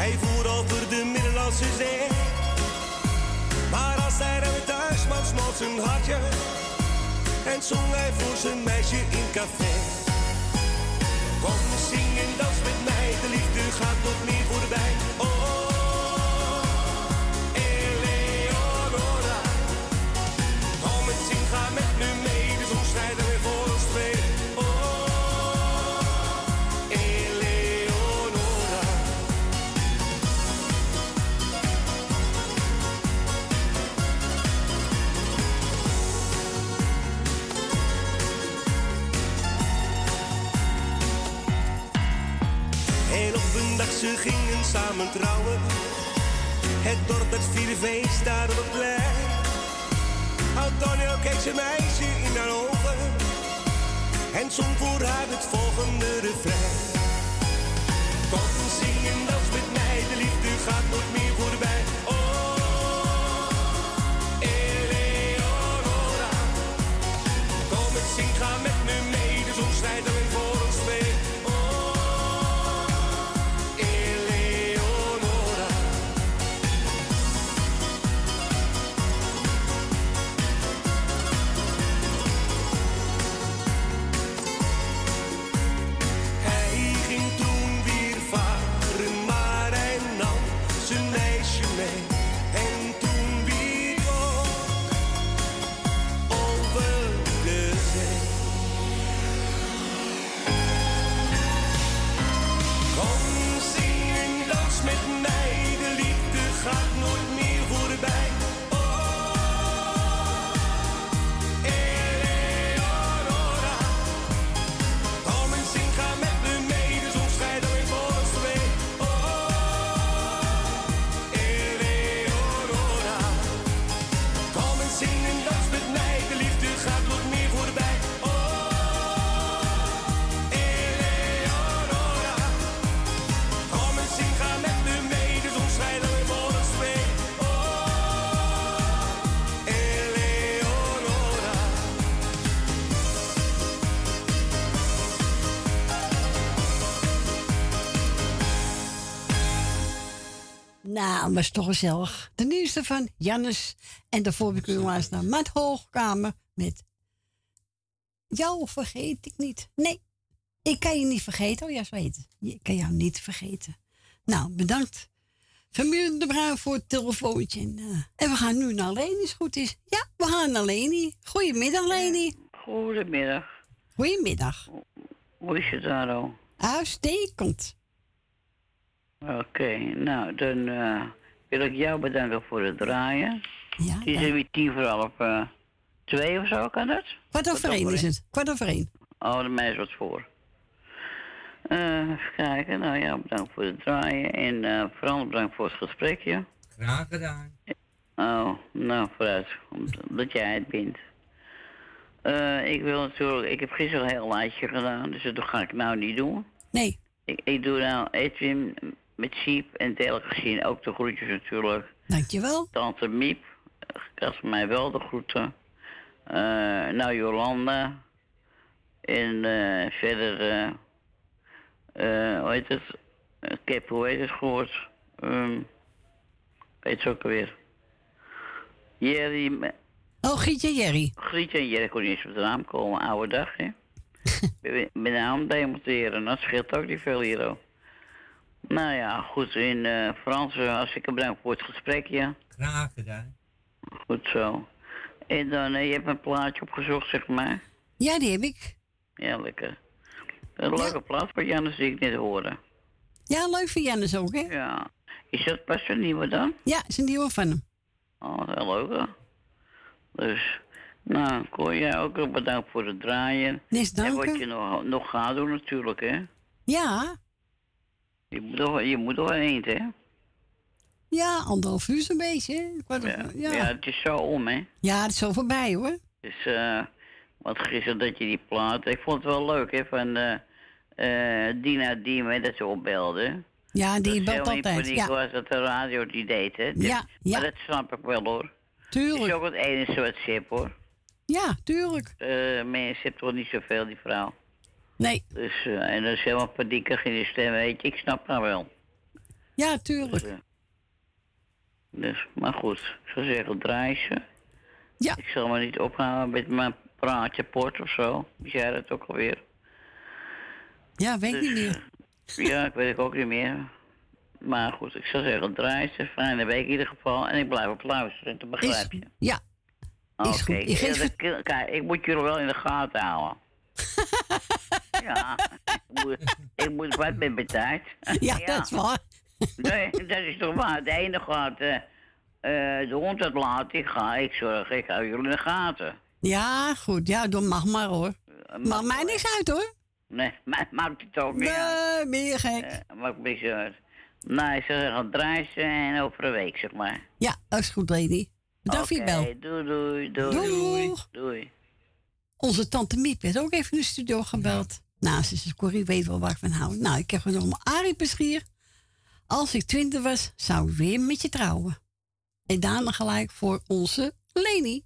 Hij voer over de Middellandse Zee. Maar als hij dan thuis kwam, smolt zijn hartje. En zong hij voor zijn meisje in café. Kom, zing en dans met mij, de liefde gaat nog meer ze gingen samen trouwen. Het dorp het vierde feest daar op het plein. Antonio keek zijn meisje in haar ogen. En zong voor haar het volgende refrein. Kom zing en dans met mij, de liefde gaat nooit meer Nou, was toch gezellig. De nieuwste van Jannes. En daarvoor heb ik u luisteren naar Matt Hoogkamer met... Jou vergeet ik niet. Nee, ik kan je niet vergeten. Oh ja, zo heet het. Ik kan jou niet vergeten. Nou, bedankt. Familie de Bruin voor het telefoontje. En, eh, en we gaan nu naar Leni, als het goed is. Ja, we gaan naar Leni. Goedemiddag, Leni. Goedemiddag. Goedemiddag. Hoe is het daar al? Uitstekend. Oké, nou dan eh, wil ik jou bedanken voor het draaien. Ja. Het is er weer tien voor half eh, twee of zo, kan dat? Kwart over één is het. Kwart over één. Oh, de mij is wat voor. Eh, even kijken, nou ja, bedankt voor het draaien en eh, vooral bedankt voor het gesprekje. Graag gedaan. Oh, nou vooruit, omdat jij het bent. Eh, ik wil natuurlijk, ik heb gisteren een heel lijstje gedaan, dus dat ga ik nou niet doen. Nee. Ik, ik doe nou Edwin met Siep en Tel gezien, ook de groetjes natuurlijk. Dankjewel. Tante Miep, kan ze mij wel de groeten. Eh, nou, Jolanda. En eh, verder, eh, eh, hoe heet het? Ik heb, hoe heet het gehoord? Ehm weet ze ook alweer. Jerry, Oh, Gietje Jerry. Grietje en Jerry kon niet eens op de naam komen, oude dag, hè? de naam demonteren, dat scheelt ook niet veel hier, hoor. Nou ja, goed, in eh Frans, eh, als ik bedankt voor het gesprekje. Graag gedaan. Goed zo. En dan, eh, je hebt een plaatje opgezocht, zeg maar. Ja, die heb ik. Ja, lekker. Een leuke plaat voor Jannes die ik net hoorde. Ja, leuk voor Jannes ook, hè? Ja. Is dat pas een nieuwe dan? Ja, is een nieuwe van hem. Oh, heel leuk, hè? Dus, nou, Cor, jij ook bedankt voor het draaien. Niks En wat je nog, nog gaat doen natuurlijk, hè? Ja, Je moet toch, je moet toch eind, hè? ja, anderhalf uur zo'n beetje. Ja. ja. ja. het is zo om, hè? Ja, het is zo voorbij, hoor. Dus, eh, wat gisteren dat je die plaat... Ik vond het wel leuk, hè, van eh eh Dina Diem, hè, dat ze opbelde. Ja, die belt altijd. Ja, was dat de radio die deed, hè? Dus- Ja, ja. Maar dat snap ik wel, hoor. tuurlijk. Het is ook het wat ze heeft, hoor. Ja, tuurlijk. Eh mensen hebben toch niet zoveel, die vrouw. Nee. Dus, eh, en dat is helemaal paniekig in de stem, weet je. Ik snap haar wel. Ja, tuurlijk. Dus, eh, dus, maar goed, ik zou zeggen, draai ze. Ja. Ik zal me niet ophouden met mijn praatje port of zo. Wist jij dat ook alweer? Ja, weet Dus, niet meer. Ja, ik weet het ook niet meer. Maar goed, ik zou zeggen, draai ze. Fijne week in ieder geval. En ik blijf op luisteren, dat begrijp je. Ja. Oké, is. Je dat- kijk, ik moet jullie wel in de gaten houden. ja, ik moet, ik moet wat met mijn tijd. Ja, dat is waar. Nee, dat is toch waar. De ene gaat eh, eh, de hond uitlaten, ik ga, ik zorg, ik hou jullie in de gaten. Ja, goed. Ja, doe mag maar hoor. Maakt mij niks uit hoor. Nee, maar maakt het ook niet uit. Nee, ben je gek. Eh, maakt me niks uit. Nou, ik zou zeggen, draai ze en over een week, zeg maar. Ja, dat is goed, Lady. Bedankt voor je bel. Oké, doei, doei, doei. Doeg. Doei. Onze tante Miep werd ook even in de studio gebeld. Nou, zegt, Corrie weet wel waar ik van hou. Nou, ik heb genomen Arie Peschier. Als ik twintig was, zou ik weer met je trouwen. En daarna gelijk voor onze Leni.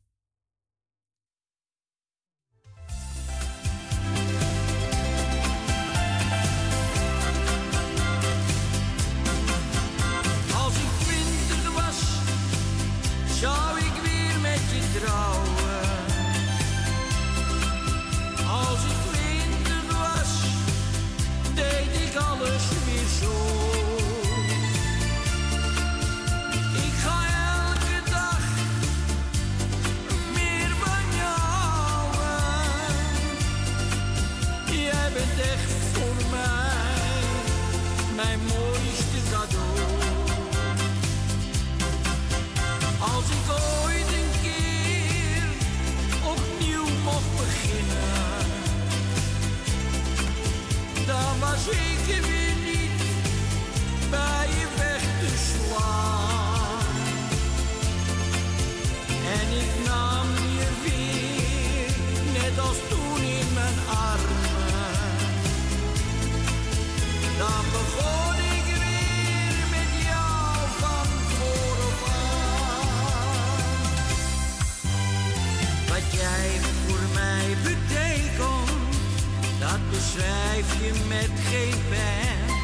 Dat beschrijf je met geen pen.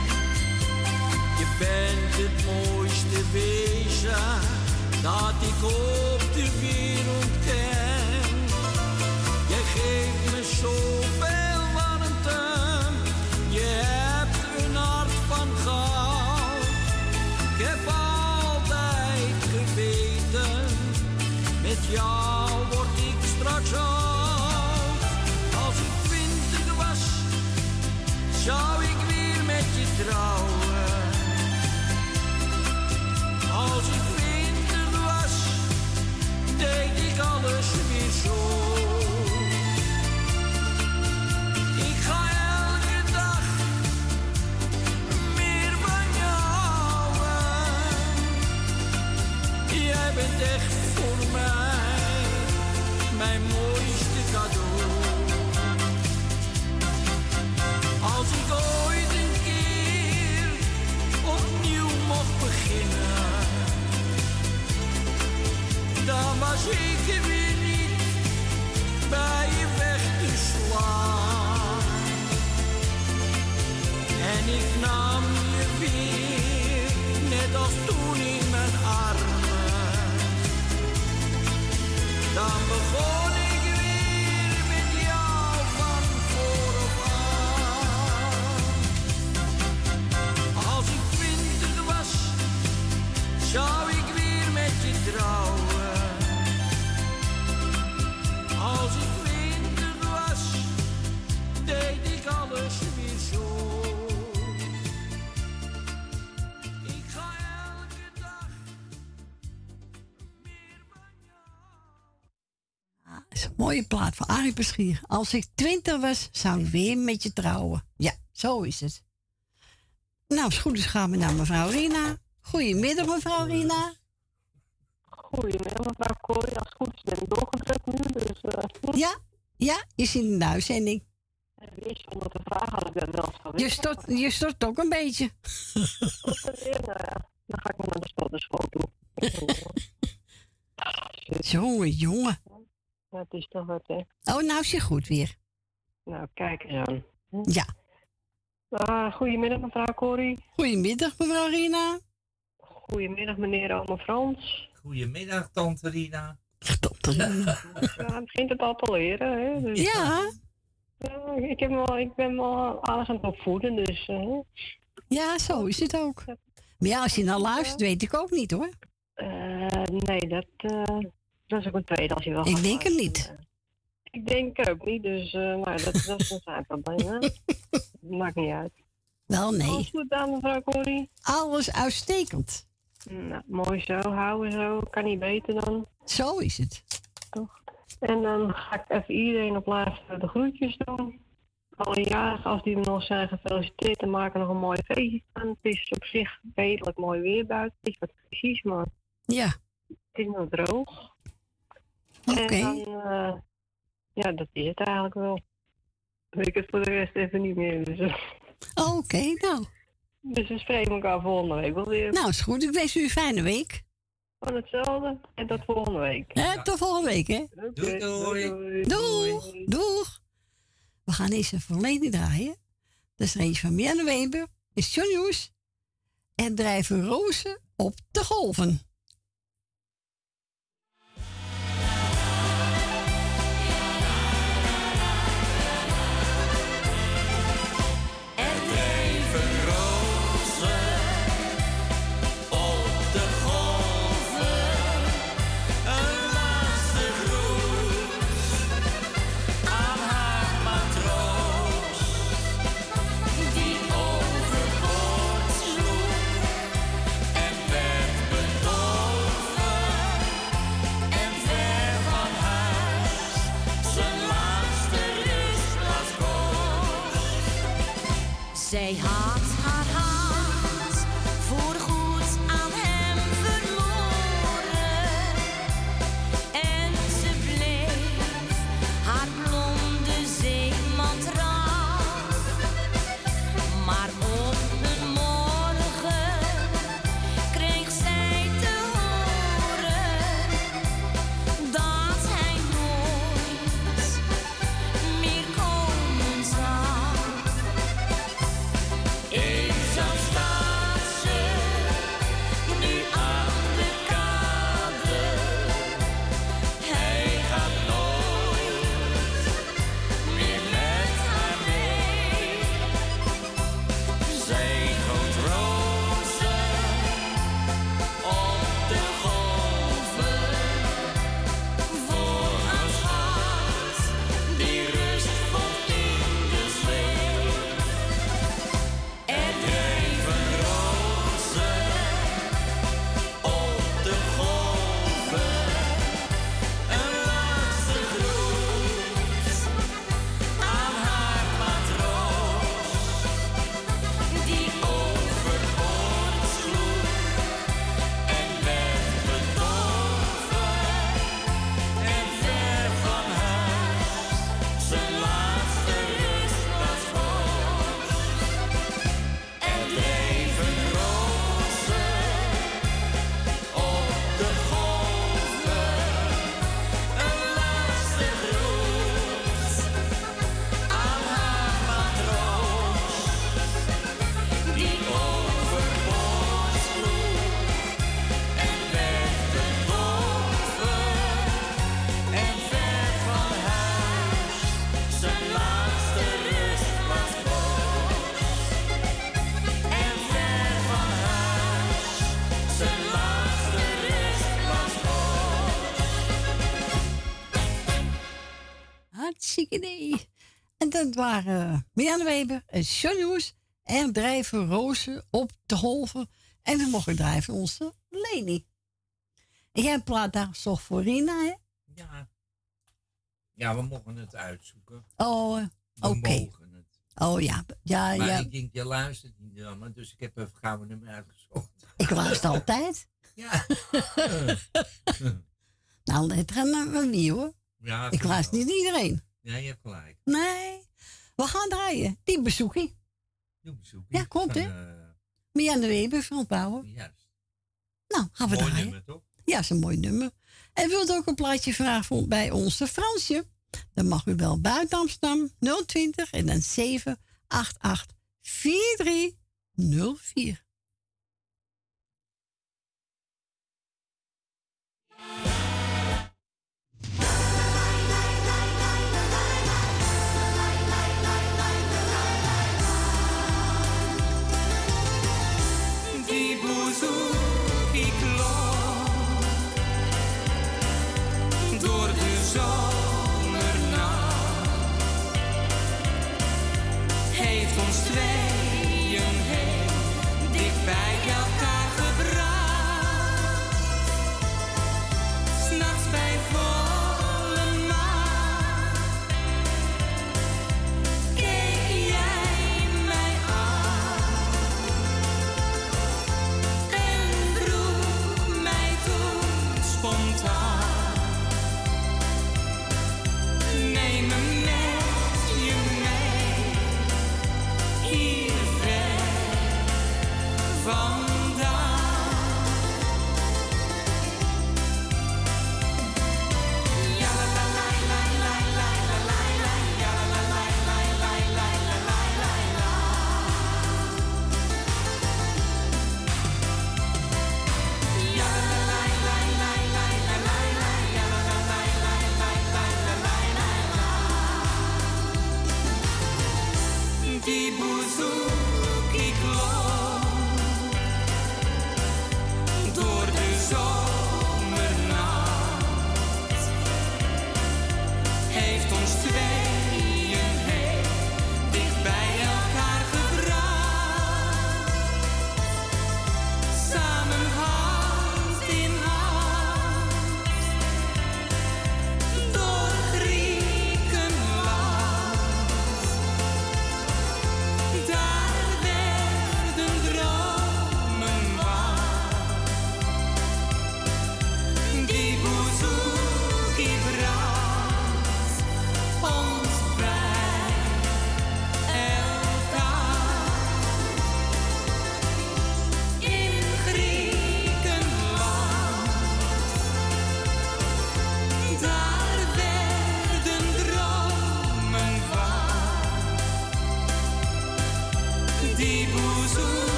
Je bent het mooiste wezen dat ik op de wereld ken. Jij geeft me zoveel was ik er weer niet bij je weg te slaan. En ik nam je weer, net als toen in mijn armen. Dan begon ik mooie plaat van Arie Peschier. Als ik twintig was, zou ik weer met je trouwen. Ja, zo is het. Nou, als goed is gaan we naar mevrouw Rina. Goedemiddag, mevrouw Rina. Goedemiddag mevrouw Kooi. Als het goed is ben ik doorgedrukt nu. Dus, eh, Ja, ja, je zit in de uitzending. Eerst onder de vraag had ik dat wel geweest. Je stort, je stort ook een beetje. Nou ja, dan ga ik naar de stadderschool toe. Jongen, jongen. Dat is toch wat, hè? Oh, nou is je goed weer. Nou, kijk eens aan. Ja. Ah, goedemiddag mevrouw Corrie. Goedemiddag mevrouw Rina. Goedemiddag meneer Ome Frans. Goedemiddag, Tante Rina. Ja, het begint het al te leren, hè. Dus, Ja. Ja, ik, heb wel, ik ben wel alles aan het opvoeden, dus... eh, Ja, zo is het ook. Maar ja, als je nou luistert, weet ik ook niet hoor. eh, nee, dat, eh, dat is ook een tweede als je wel Ik gaat denk het niet. Ik denk ook niet, dus uh, maar dat, dat is een zijn probleem, hè. Maakt niet uit. Wel nee. Alles goed aan, mevrouw Corrie? Alles uitstekend. Nou, mooi zo, houden zo. Kan niet beter dan. Zo is het. Toch? En dan ga ik even iedereen op laatste de groetjes doen. Alle jarigen, als die er nog zijn, gefeliciteerd en maken nog een mooi feestje van. Het is op zich redelijk mooi weer buiten. Het is wat precies, maar Ja. het is nog droog. Oké. En dan, eh, ja, dat is het eigenlijk wel. Weet ik het voor de rest even niet meer. Dus, eh, Oké, nou. dus we spreken elkaar volgende week wel weer. Nou, is goed. Ik wens u een fijne week. Van hetzelfde en tot volgende week. Hè, tot volgende week, hè? Oké, doei. Doeg, doeg. We gaan eens een verleden draaien. Dat is er eentje van Mianne Weber, is John. En drijven rozen op de golven. Zij had dat waren Mianne Weber en. En drijven rozen op de golven. En dan mocht ik drijven onze Leni. En jij plaat daar toch voor Rina, hè? Ja. Ja, we mogen het uitzoeken. Oh, We oké. mogen het. Oh ja, ja, maar ja. ik denk, je luistert niet me, dus ik heb even gauw een nummer uitgezocht. Ik luister altijd. Ja. nou, let er aan aan wie hoor. Ja, ik luister niet iedereen. Ja, je hebt gelijk. Nee. We gaan draaien. Die bezoekie. Die bezoekie. Ja, komt hè? Uh... Mia de Weber, van paarden Juist. Nou, gaan we mooi draaien. Nummer, toch? Ja, is een mooi nummer. En wilt ook een plaatje vragen bij onze Fransje? Dan mag u wel buiten Amsterdam 020 en dan 788 4304. Jesus.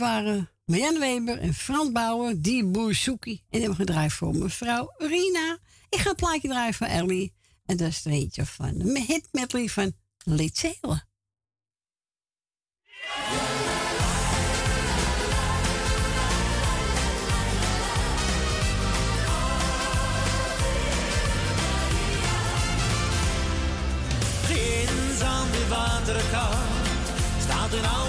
waren Marianne Weber en Frans Bouwer, die Boerzoekie. En hem hebben gedraaid voor mevrouw Rina. Ik ga het plaatje draaien van Ellie. En dat is er eentje van het hit lief van Lid Zelen. aan de waterkant staat een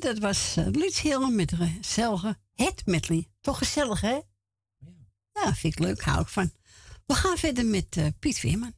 Dat was eh, uh, Blitz met met Selge Het Medley. Toch gezellig, hè? Ja, vind ik leuk, hou ik van. We gaan verder met eh, Piet Veerman.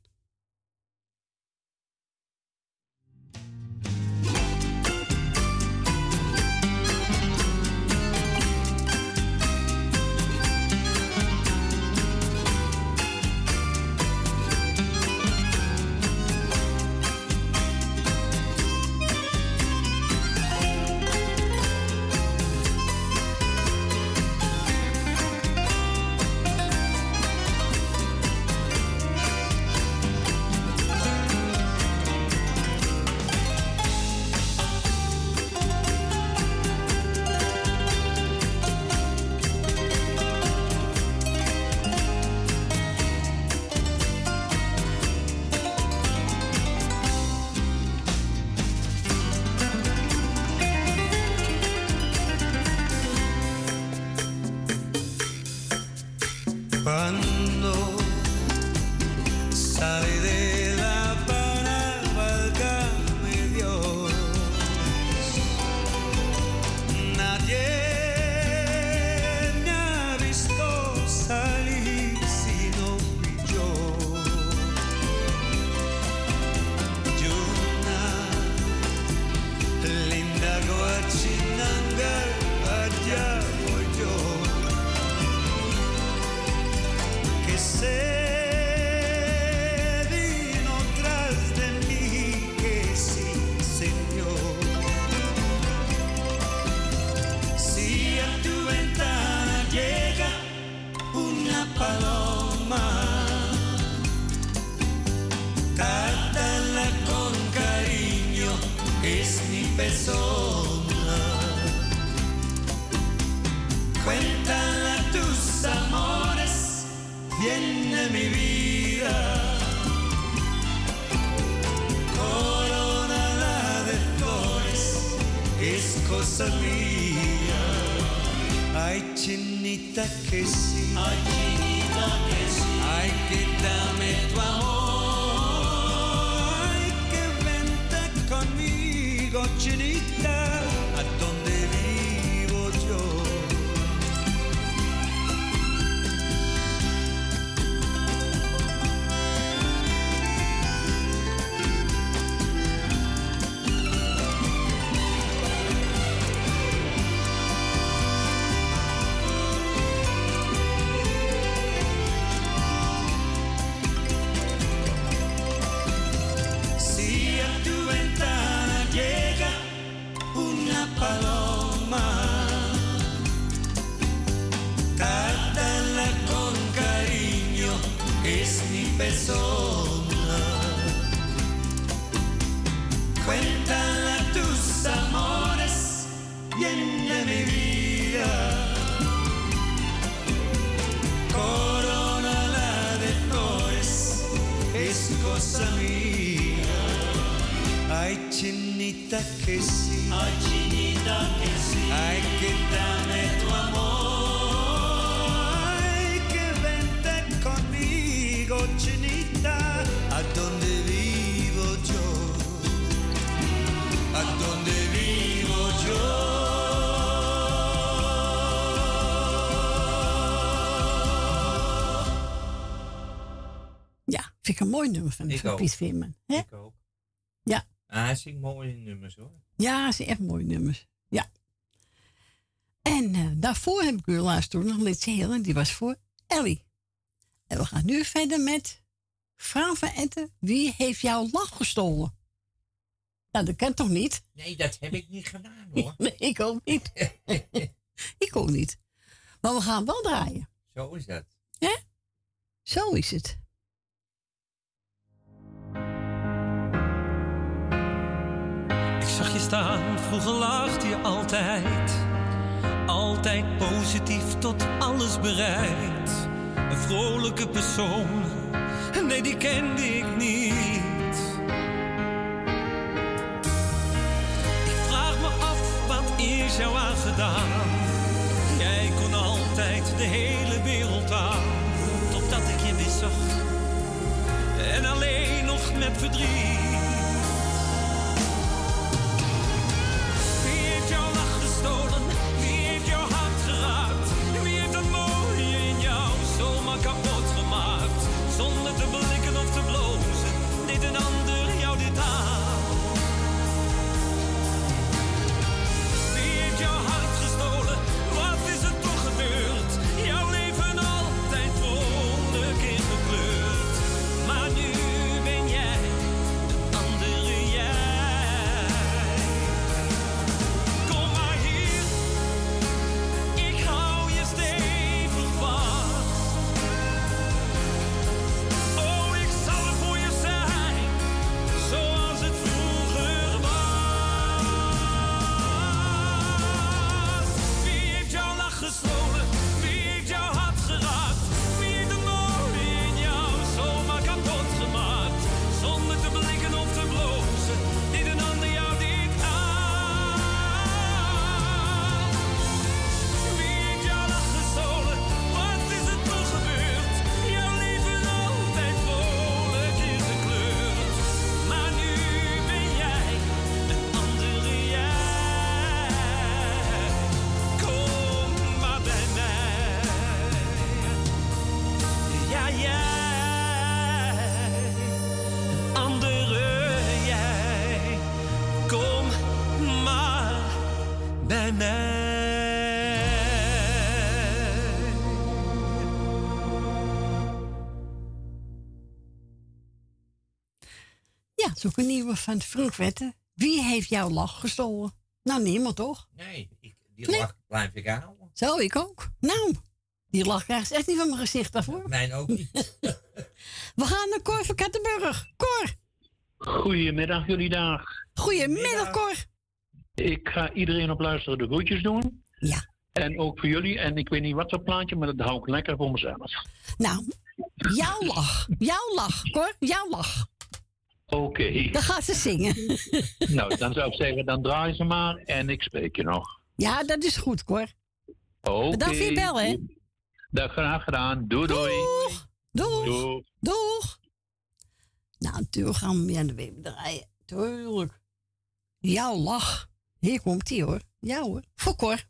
Rosalia. Ay chinita que sí. Ay chinita que sí. Ay que dame tu amor. Ay que vente conmigo chinita. Mooi nummer van. Piet Veerman. Hè? Ik ook. Ja. Ah, hij zingt mooie nummers hoor. Ja, ze zijn echt mooie nummers. Ja. En eh, daarvoor heb ik u luisterd nog Litse Helen. Die was voor Ellie. En we gaan nu verder met Fran van Etten. Wie heeft jouw lach gestolen? Nou, dat kan toch niet? Nee, dat heb ik niet gedaan hoor. Nee, ik ook niet. ik ook niet. Maar we gaan wel draaien. Zo is dat. Hè? Zo is het. Ik zag je staan, vroeger lachte je altijd. Altijd positief tot alles bereid. Een vrolijke persoon, nee die kende ik niet. Ik vraag me af, wat is jou aangedaan? Jij kon altijd de hele wereld aan. Totdat ik je weer zag. En alleen nog met verdriet. Ander Nieuwe van Frank Wetten. Wie heeft jouw lach gestolen? Nou, niemand toch? Nee, ik, die Nee. lach blijf ik houden. Zo, ik ook. Nou, die lach krijgt ze echt niet van mijn gezicht daarvoor. Mijn ook niet. We gaan naar Cor van Kattenburg. Cor, Goedemiddag jullie dag. goedemiddag Cor. Ik ga iedereen op luisteren de groetjes doen. Ja. En ook voor jullie. En ik weet niet wat voor plaatje, maar dat hou ik lekker voor mezelf. Nou, jouw lach. Jouw lach, Cor. Jouw lach. Oké. Dan gaat ze zingen. nou, dan zou ik zeggen, dan draai ze maar en ik spreek je nog. Ja, dat is goed, hoor. Oké. Bedankt voor je bel, hè. Dat graag gedaan. Doei, doei. Doeg. Doeg. Doeg. Nou, natuurlijk gaan we aan de baby draaien. Tuurlijk. Jouw lach. Hier komt die, hoor. Ja, hoor. Voor Cor.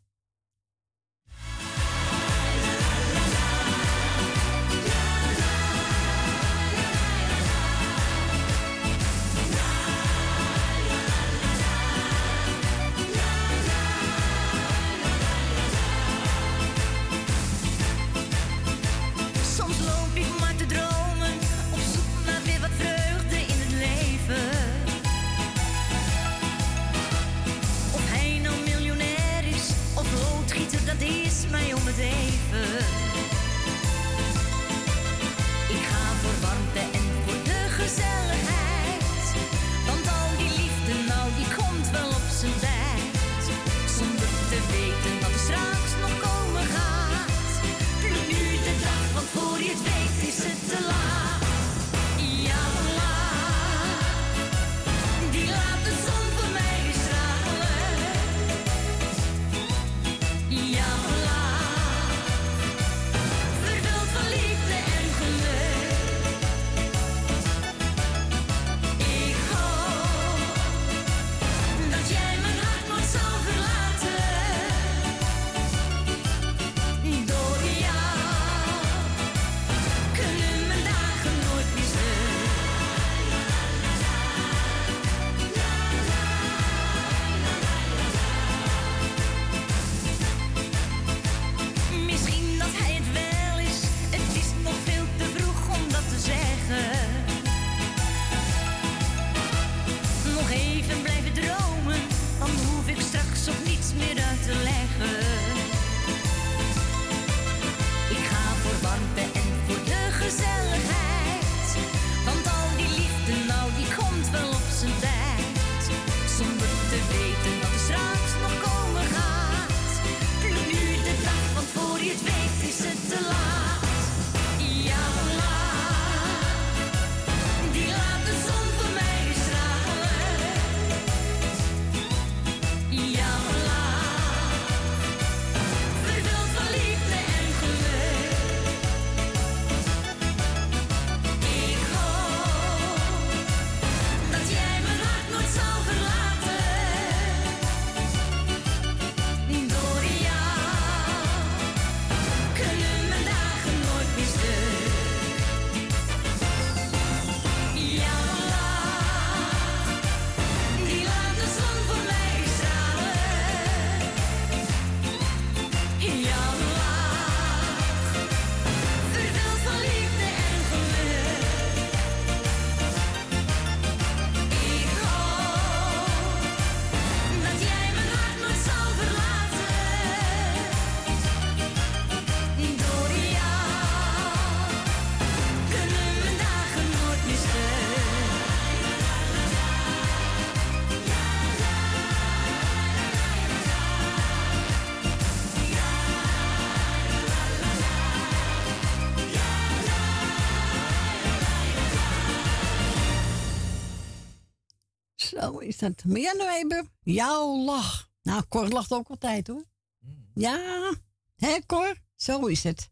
luistert. Maar nu even jouw lach. Nou, Cor lacht ook altijd hoor. Mm. Ja, hè Cor? Zo is het.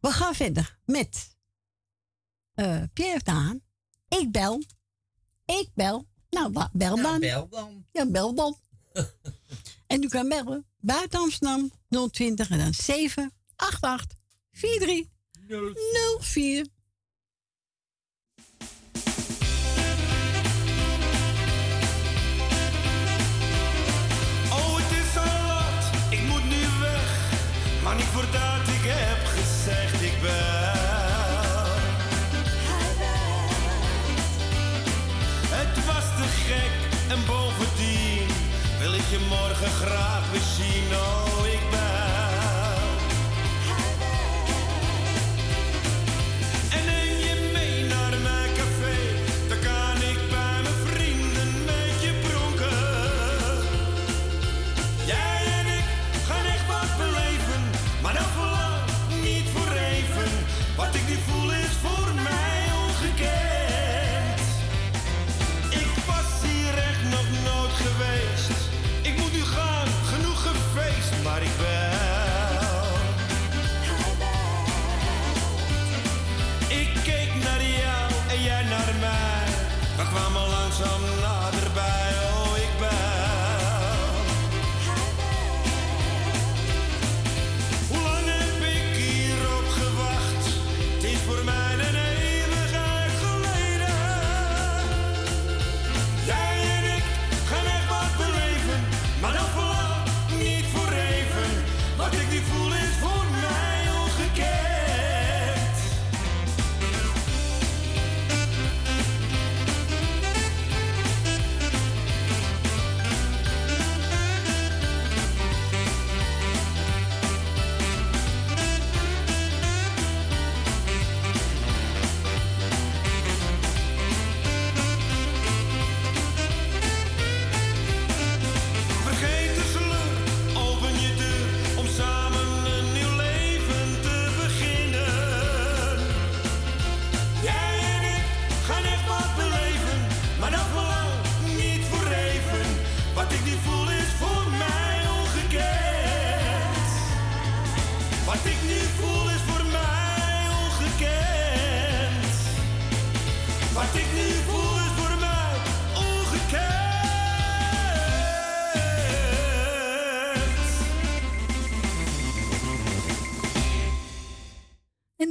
We gaan verder met uh, Pierre Daan. Ik bel. Ik bel. Nou, bel nou, dan. Bel dan. Ja, bel dan. en u kan bellen. Buiten Amsterdam 020 en dan 788 43 04. niet voordat ik heb gezegd ik ben. Het was te gek en bovendien wil ik je morgen graag weer zien. Oh.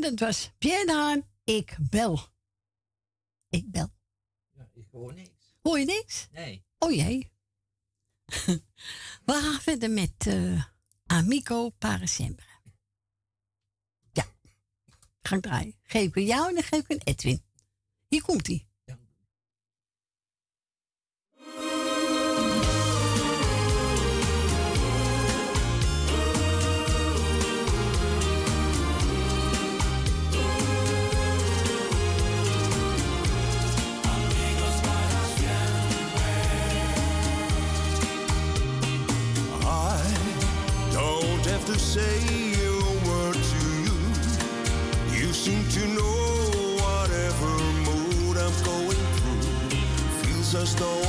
Dat was Pierre Haan. Ik bel. Ik bel. Ik hoor niks. Hoor je niks? Nee. Oh jee. We gaan verder met eh, Amico Parasembra. Ja. Ga ik draaien. Geef ik jou en dan geef ik een Edwin. Hier komt hij. Say a word to you. You seem to know whatever mood I'm going through. Feels as though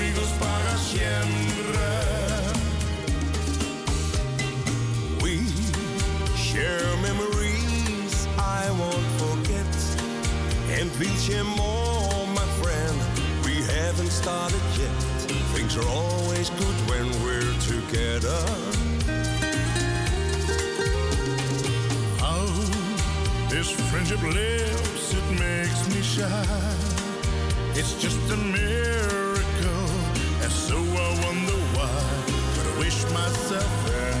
And we'll more, my friend. We haven't started yet. Things are always good when we're together. How this friendship lives, it makes me shy. It's just a miracle, and so I wonder why. But I wish myself anything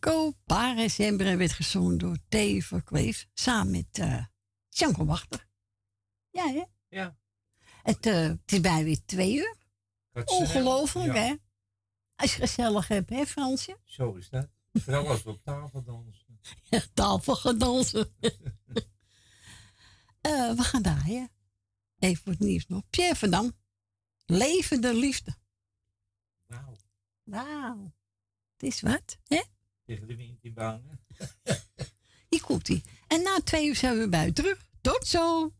Paris Pare Sempre werd gezongen door T. Verkleef samen met uh, Ja, hè? Ja. Eh, het, is bijna weer twee uur. Eh, Ongelooflijk, hè? Als je gezellig hebt, hè, Fransje? Zo is dat. Vooral als we op tafel dansen. Ja, tafel gaan dansen. uh, we gaan draaien. Even voor het nieuws nog. Pierre. Levende liefde. Wauw. Wauw. Het is wat, hè? Tegen de wind in banen. Hier komt hij. En na twee uur zijn we buiten terug. Tot zo!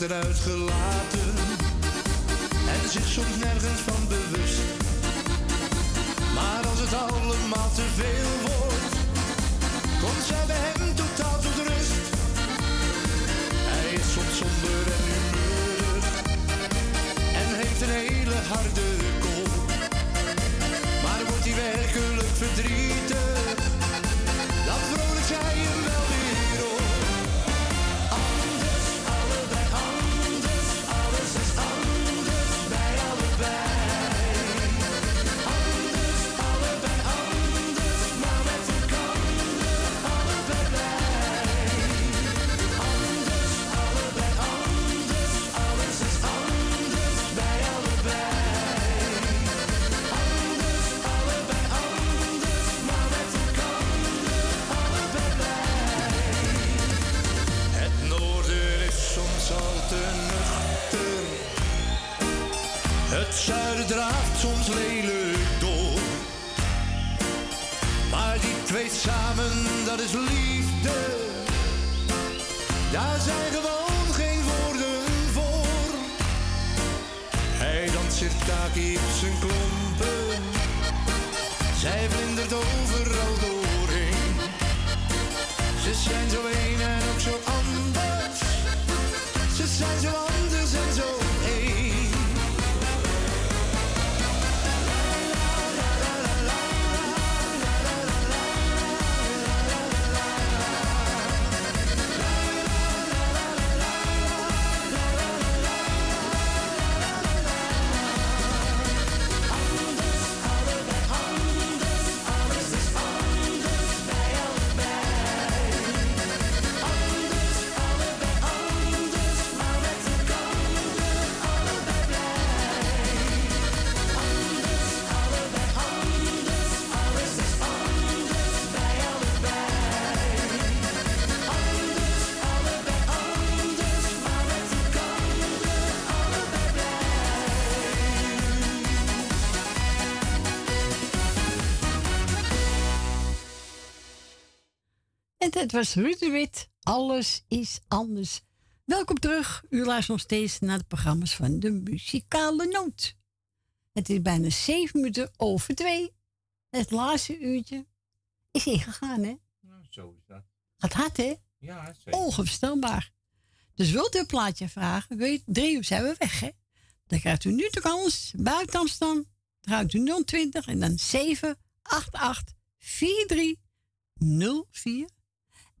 Vaak wild en uitgelaten en zich soms nergens van het was Ruud de Wit. Alles is anders. Welkom terug. U luistert nog steeds naar de programma's van de Muzikale Noot. Het is bijna zeven minuten over twee. Het laatste uurtje is ingegaan, hè? Nou, zo is dat. Gaat hard, hè? Ja, zeker. Onvoorstelbaar. Dus wilt u een plaatje vragen? Je, drie uur zijn we weg, hè? Dan krijgt u nu de kans. Buiten Amsterdam draait u 020 en dan 788 4304.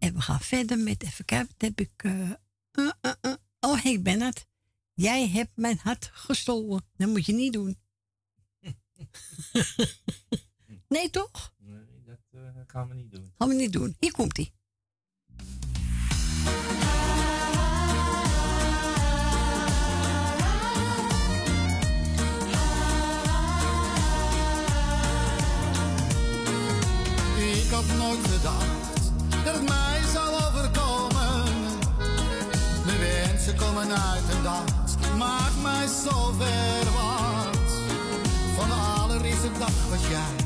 En we gaan verder met, even kijken, wat heb ik... eh, eh, eh. Oh, hey Bernard. Jij hebt mijn hart gestolen. Dat moet je niet doen. nee, toch? Nee, dat eh, gaan we niet doen. Gaan we niet doen. Hier komt hij. Ik had nooit gedacht dat het mij zou overkomen. Mijn wensen komen uit en dat maakt mij zo verwacht. Van de allereerste dag was jij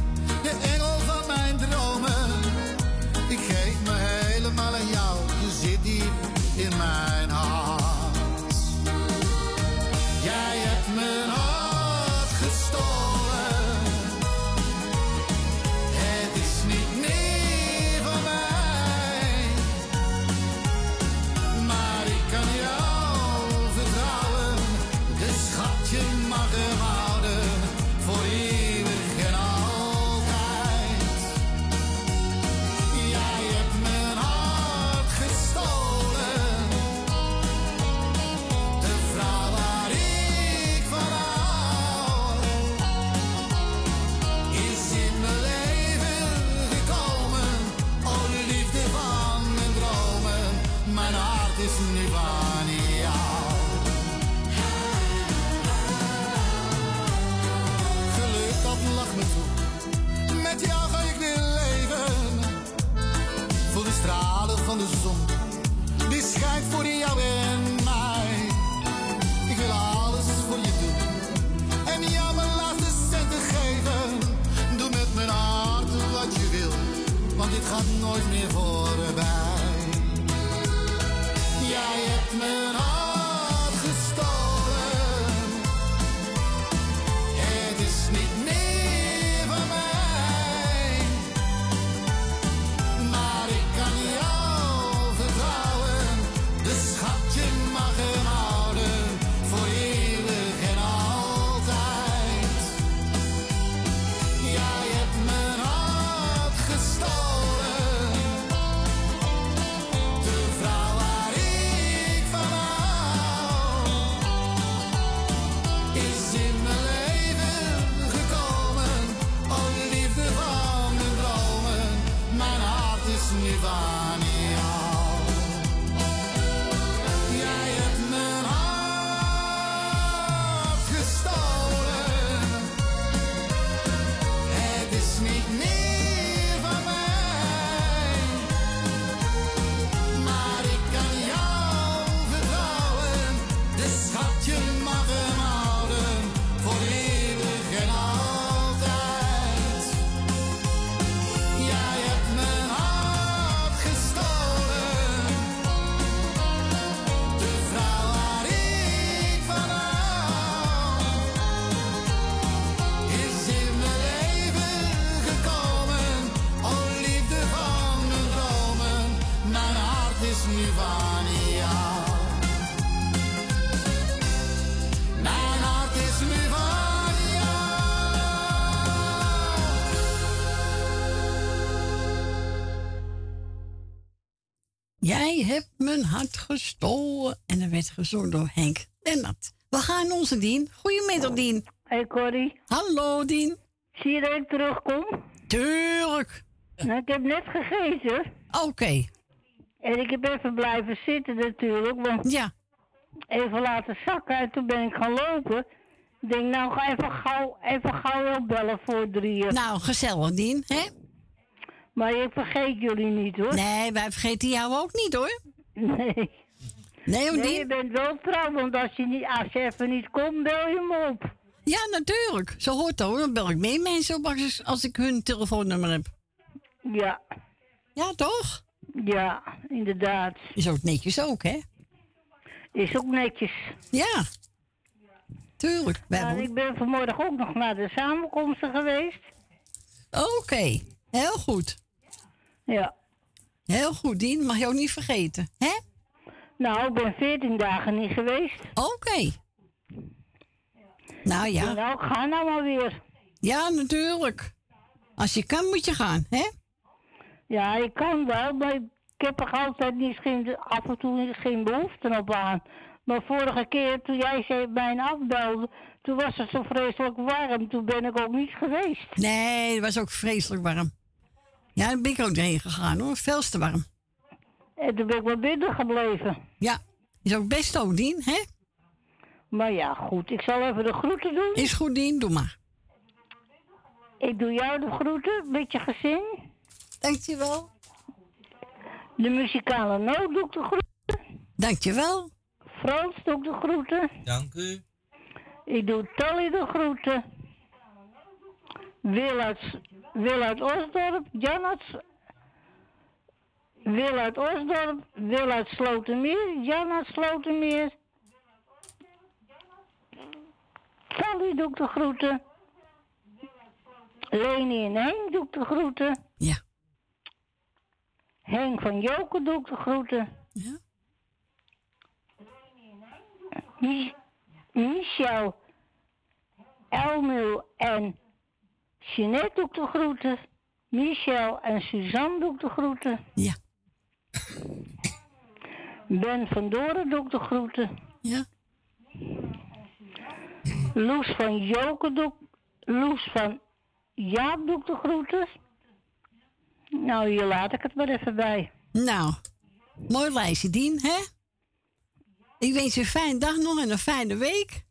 Jij hebt mijn hart gestolen. En dat werd gezongen door Henk Lennart. We gaan onze Dien. Goedemiddag, Dien. Hey Corrie. Hallo, Dien. Zie je dat ik terugkom? Tuurlijk. Nou, ik heb net gegeten. Oké. En ik heb even blijven zitten natuurlijk. Want ja. Even laten zakken en toen ben ik gaan lopen. Ik denk, nou ga even gauw, even gauw opbellen voor drieën. Nou, gezellig, Dien, hè? Maar ik vergeet jullie niet, hoor. Nee, wij vergeten jou ook niet, hoor. Nee. Nee, hoor, Nee, Dien. je bent wel trouw, want als je, niet, als je even niet komt, bel je hem op. Ja, natuurlijk. Zo hoort dat, hoor. Dan bel ik meer mensen op als, als ik hun telefoonnummer heb. Ja. Ja, toch? Ja, inderdaad. Is ook netjes ook, hè? Is ook netjes. Ja. Tuurlijk. Nou, ik ben vanmorgen ook nog naar de samenkomsten geweest. Oké. Heel goed. Ja. Heel goed, Dien. Mag je ook niet vergeten, hè? Nou, ik ben 14 dagen niet geweest. Oké. Nou ja. Nou, ik ga nou maar weer. Ja, natuurlijk. Als je kan, moet je gaan, hè? Ja, ik kan wel, maar ik heb er altijd niet geen, af en toe geen behoefte op aan. Maar vorige keer toen jij mij afbelde, toen was het zo vreselijk warm. Toen ben ik ook niet geweest. Nee, het was ook vreselijk warm. Ja, daar ben ik ook heen gegaan, hoor. Veel te warm. En toen ben ik maar binnen gebleven. Ja, is ook best ook, Dien, hè? Maar ja, goed. Ik zal even de groeten doen. Is goed, Dien. Doe maar. Ik doe jou de groeten met je gezin. Dankjewel. De muzikale noot doe ik de groeten. Dankjewel. Frans doe ik de groeten. Dank u. Ik doe Tally de groeten. Wil uit, Wil uit Osdorp. Jan uit... Wil uit Osdorp. Wil uit Slotermeer. Jan uit Slotermeer. Tally doe ik de groeten. Leni en Henk doe ik de groeten. Ja. Henk van Joken doe ik de groeten. Ja. Mich- Michel, Elmul en Jeanette doe ik de groeten. Michel en Suzanne doe ik de groeten. Ja. Ben van Doren doe ik de groeten. Ja. Loes van Joken doe ik... Loes van Jaap doe ik de groeten. Nou, hier laat ik het maar even bij. Nou, mooi lijstje, Dien, hè? Ik wens je een fijne dag nog en een fijne week.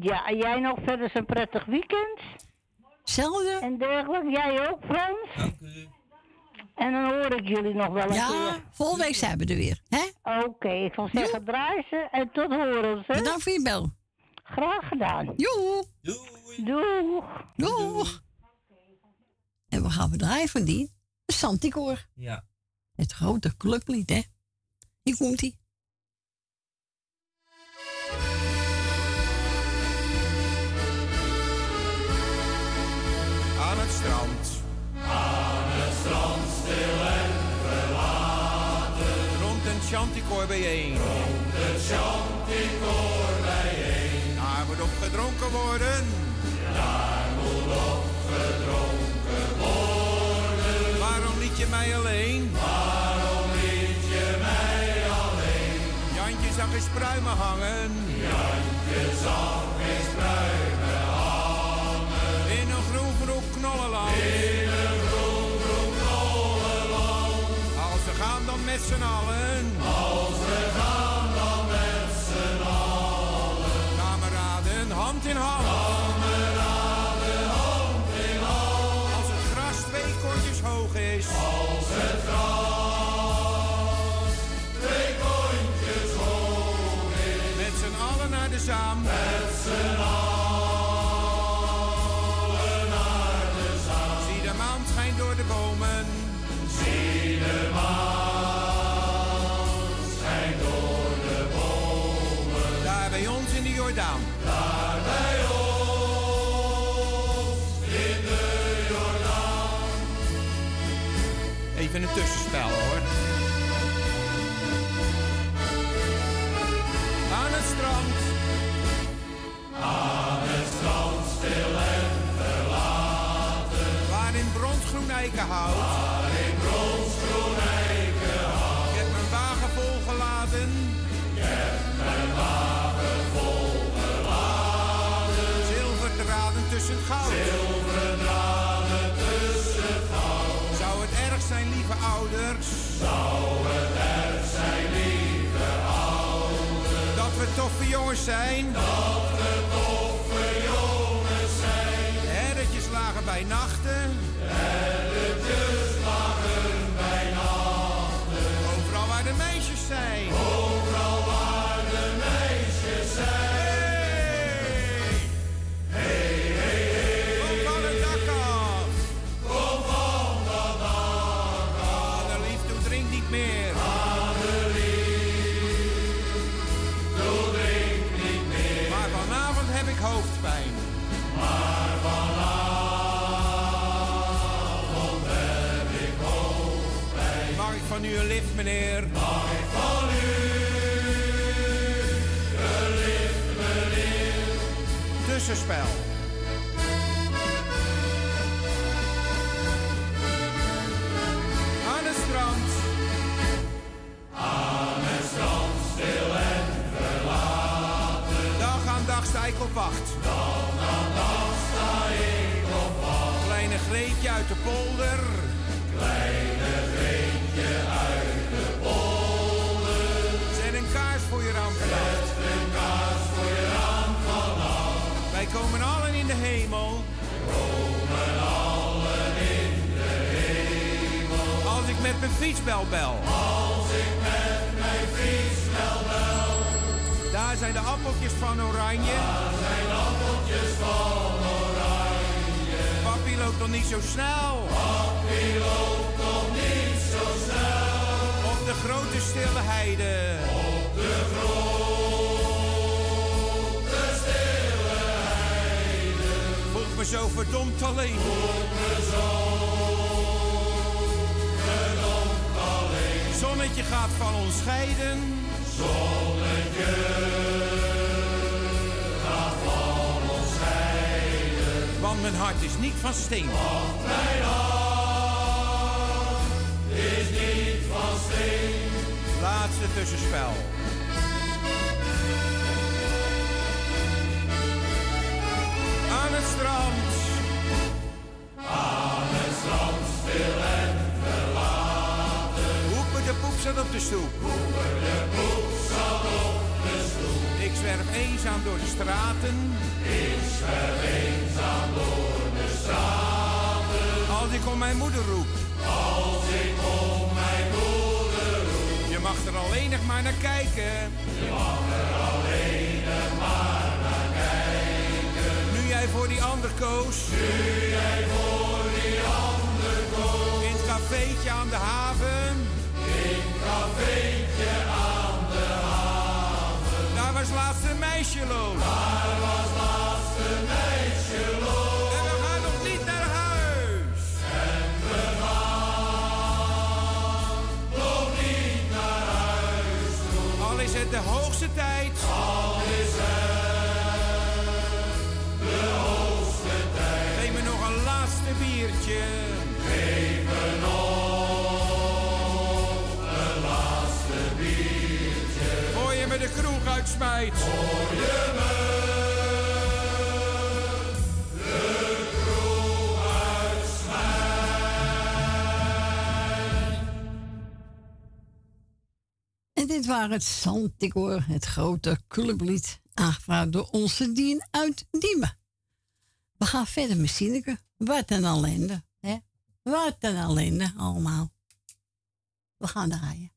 Ja, en jij nog verder een prettig weekend. Hetzelfde. En dergelijke. Jij ook, Frans. Dank u. En dan hoor ik jullie nog wel een Ja, keer. volgende week zijn we er weer, hè? Oké, ik zal zeggen draai ze en tot horen ze. Bedankt voor je bel. Graag gedaan. Joe. Doeg. Doeg. En we gaan we draaien van die? Santicoor. Ja. Het grote clublied, hè? Hier komt strand. Aan het strand stil en verlaten. Rond een chanticoor bijeen. Rond het chanticoor bijeen. Daar moet op gedronken worden. Daar moet op gedronken worden. Waarom liet je mij alleen? Waarom liet je mij alleen? Jantje zag eens pruimen hangen. Jantje zag eens pruimen knollenland. Groen. Als we gaan dan met z'n allen. Als we gaan dan met z'n allen. Kameraden, hand in hand. Kameraden, hand in hand. Als het gras twee kontjes hoog is. Als het gras twee kontjes hoog is. Met z'n allen naar de zaam. Even een tussenspel hoor. Aan het strand. Aan het strand stil en verlaten. Waar in bronsgroen eikenhout. Ouders. Het erg zijn, lieve ouders. Dat we toffe jongens zijn. Dat we toffe jongens zijn. Herretjes lagen bij nachten. Meneer? Mag ik van u meneer? Tussenspel. Aan het strand. Aan het strand stil en verlaten. Dag aan dag sta ik op wacht. Dag aan dag sta ik op wacht. Kleine Greetje uit de polder. Wij komen allen in de hemel. Komen allen in de hemel. Als ik met mijn fietsbel bel. Als ik met mijn fietsbel bel. Daar zijn de appeltjes van oranje. Daar zijn appeltjes van oranje. Papi loopt nog niet zo snel. Papi loopt nog niet zo snel. Op de grote stille heide. Op de grote zo verdomd alleen. Zonnetje gaat van ons scheiden. Zonnetje gaat van ons scheiden. Want mijn hart is niet van steen. Want mijn hart is niet van steen. Laatste tussenspel. Strand. Aan het strand stil en verlaten. Hoepen de poep zat op de stoep. Hoepen de poep zat op de stoep. Ik zwerf eenzaam door de straten. Ik zwerf eenzaam door de straten. Als ik om mijn moeder roep. Als ik om mijn moeder roep. Je mag er alleen nog maar naar kijken. Je mag er alleen jij voor die ander koos. Nu jij voor die ander koos. In het cafeetje aan de haven. In het cafeetje aan de haven. Daar was laatst een meisje loos. Daar was laatst een meisje loos. En we gaan nog niet naar huis. En we gaan nog niet naar huis toe. Al is het de hoogste tijd. Biertje. Geef me nog een laatste biertje. Voor je me de kroeg uitsmijt. Voor je me dit waren het Santicoor, het grote clublied, aangevraagd door onze Dien uit Diemen. We gaan verder met Sineke. Wat een ellende, hè? Wat een ellende allemaal. We gaan draaien.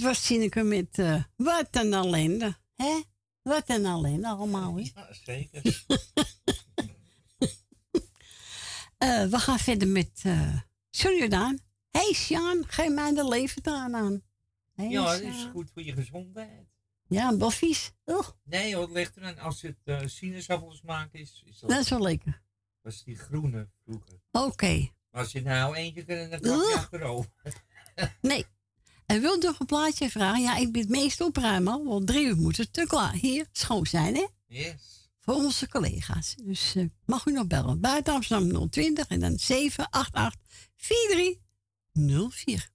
dat was Sineke met eh, wat een ellende. Hè? Wat een ellende allemaal. Hè? Ja, zeker. uh, we gaan verder met eh, uh, Surjodaan. Hé hey Sjaan, geef mij de leven aan aan. Ja, dat is goed voor je gezondheid. Ja, boffies. Oh. Nee, wat ligt er aan als het uh, sinaasappelsmaak is? is dat, dat is wel lekker. Was die groene vroeger. Oké. Okay. Als je nou eentje kunt, dan kan je achterover. nee, en wilt u nog een plaatje vragen? Ja, ik ben het meest opruimen. Want drie uur moeten het te klaar hier schoon zijn, hè? Yes. Voor onze collega's. Dus eh, mag u nog bellen. Buiten 020 en dan 788 4304.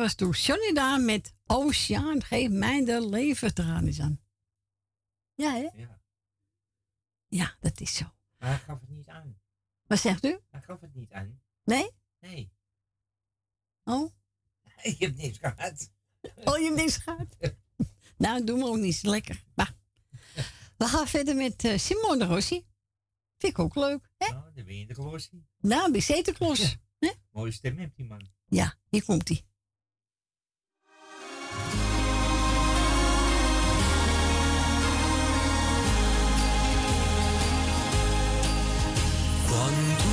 Was toen Johnny daar met Oceaan, geef mij de levenstraan eens aan. Ja, hè? Ja. Ja, dat is zo. Maar hij gaf het niet aan. Wat zegt u? Hij gaf het niet aan. Nee? Nee. Oh? Ik heb niks gehad. Oh, je hebt niks gehad? nou, doen we ook niet. Lekker. Maar. We gaan verder met eh, Simone Rossi. Vind ik ook leuk. Hè? Nou, dan ben je de glossie. Nou, bij Zeterklos. hè? Mooie stem heeft die man. Ja, hier komt hij. One, two,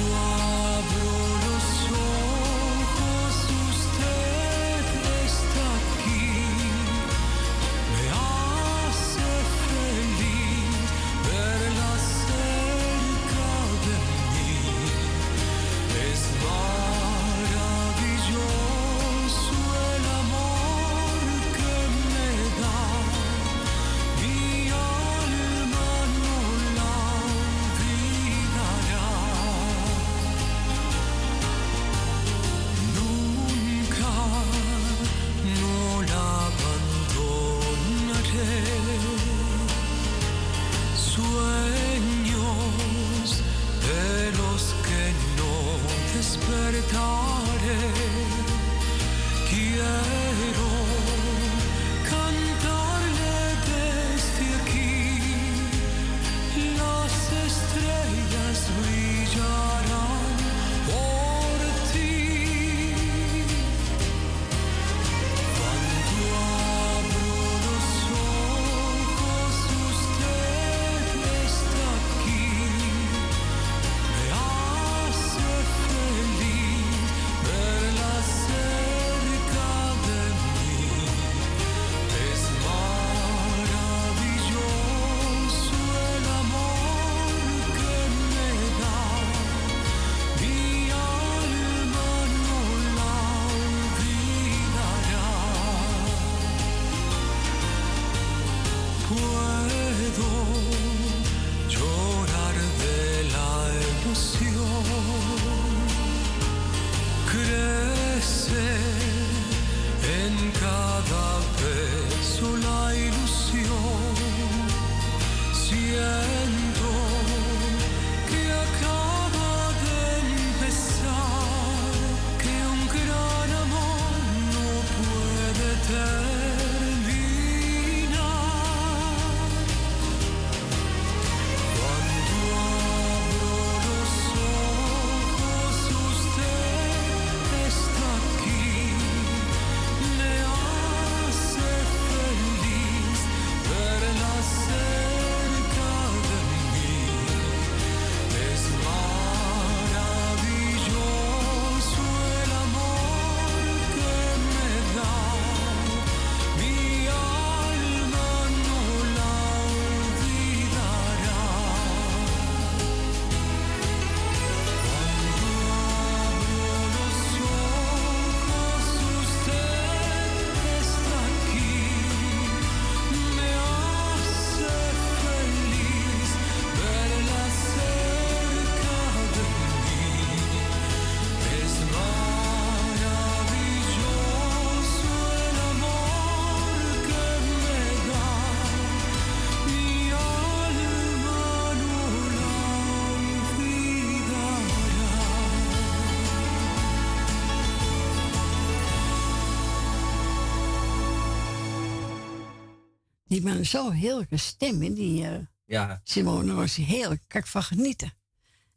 Die man zo heerlijke stem, hè, die eh, Ja. Simone Rossi. Heerlijk, kan ik van genieten.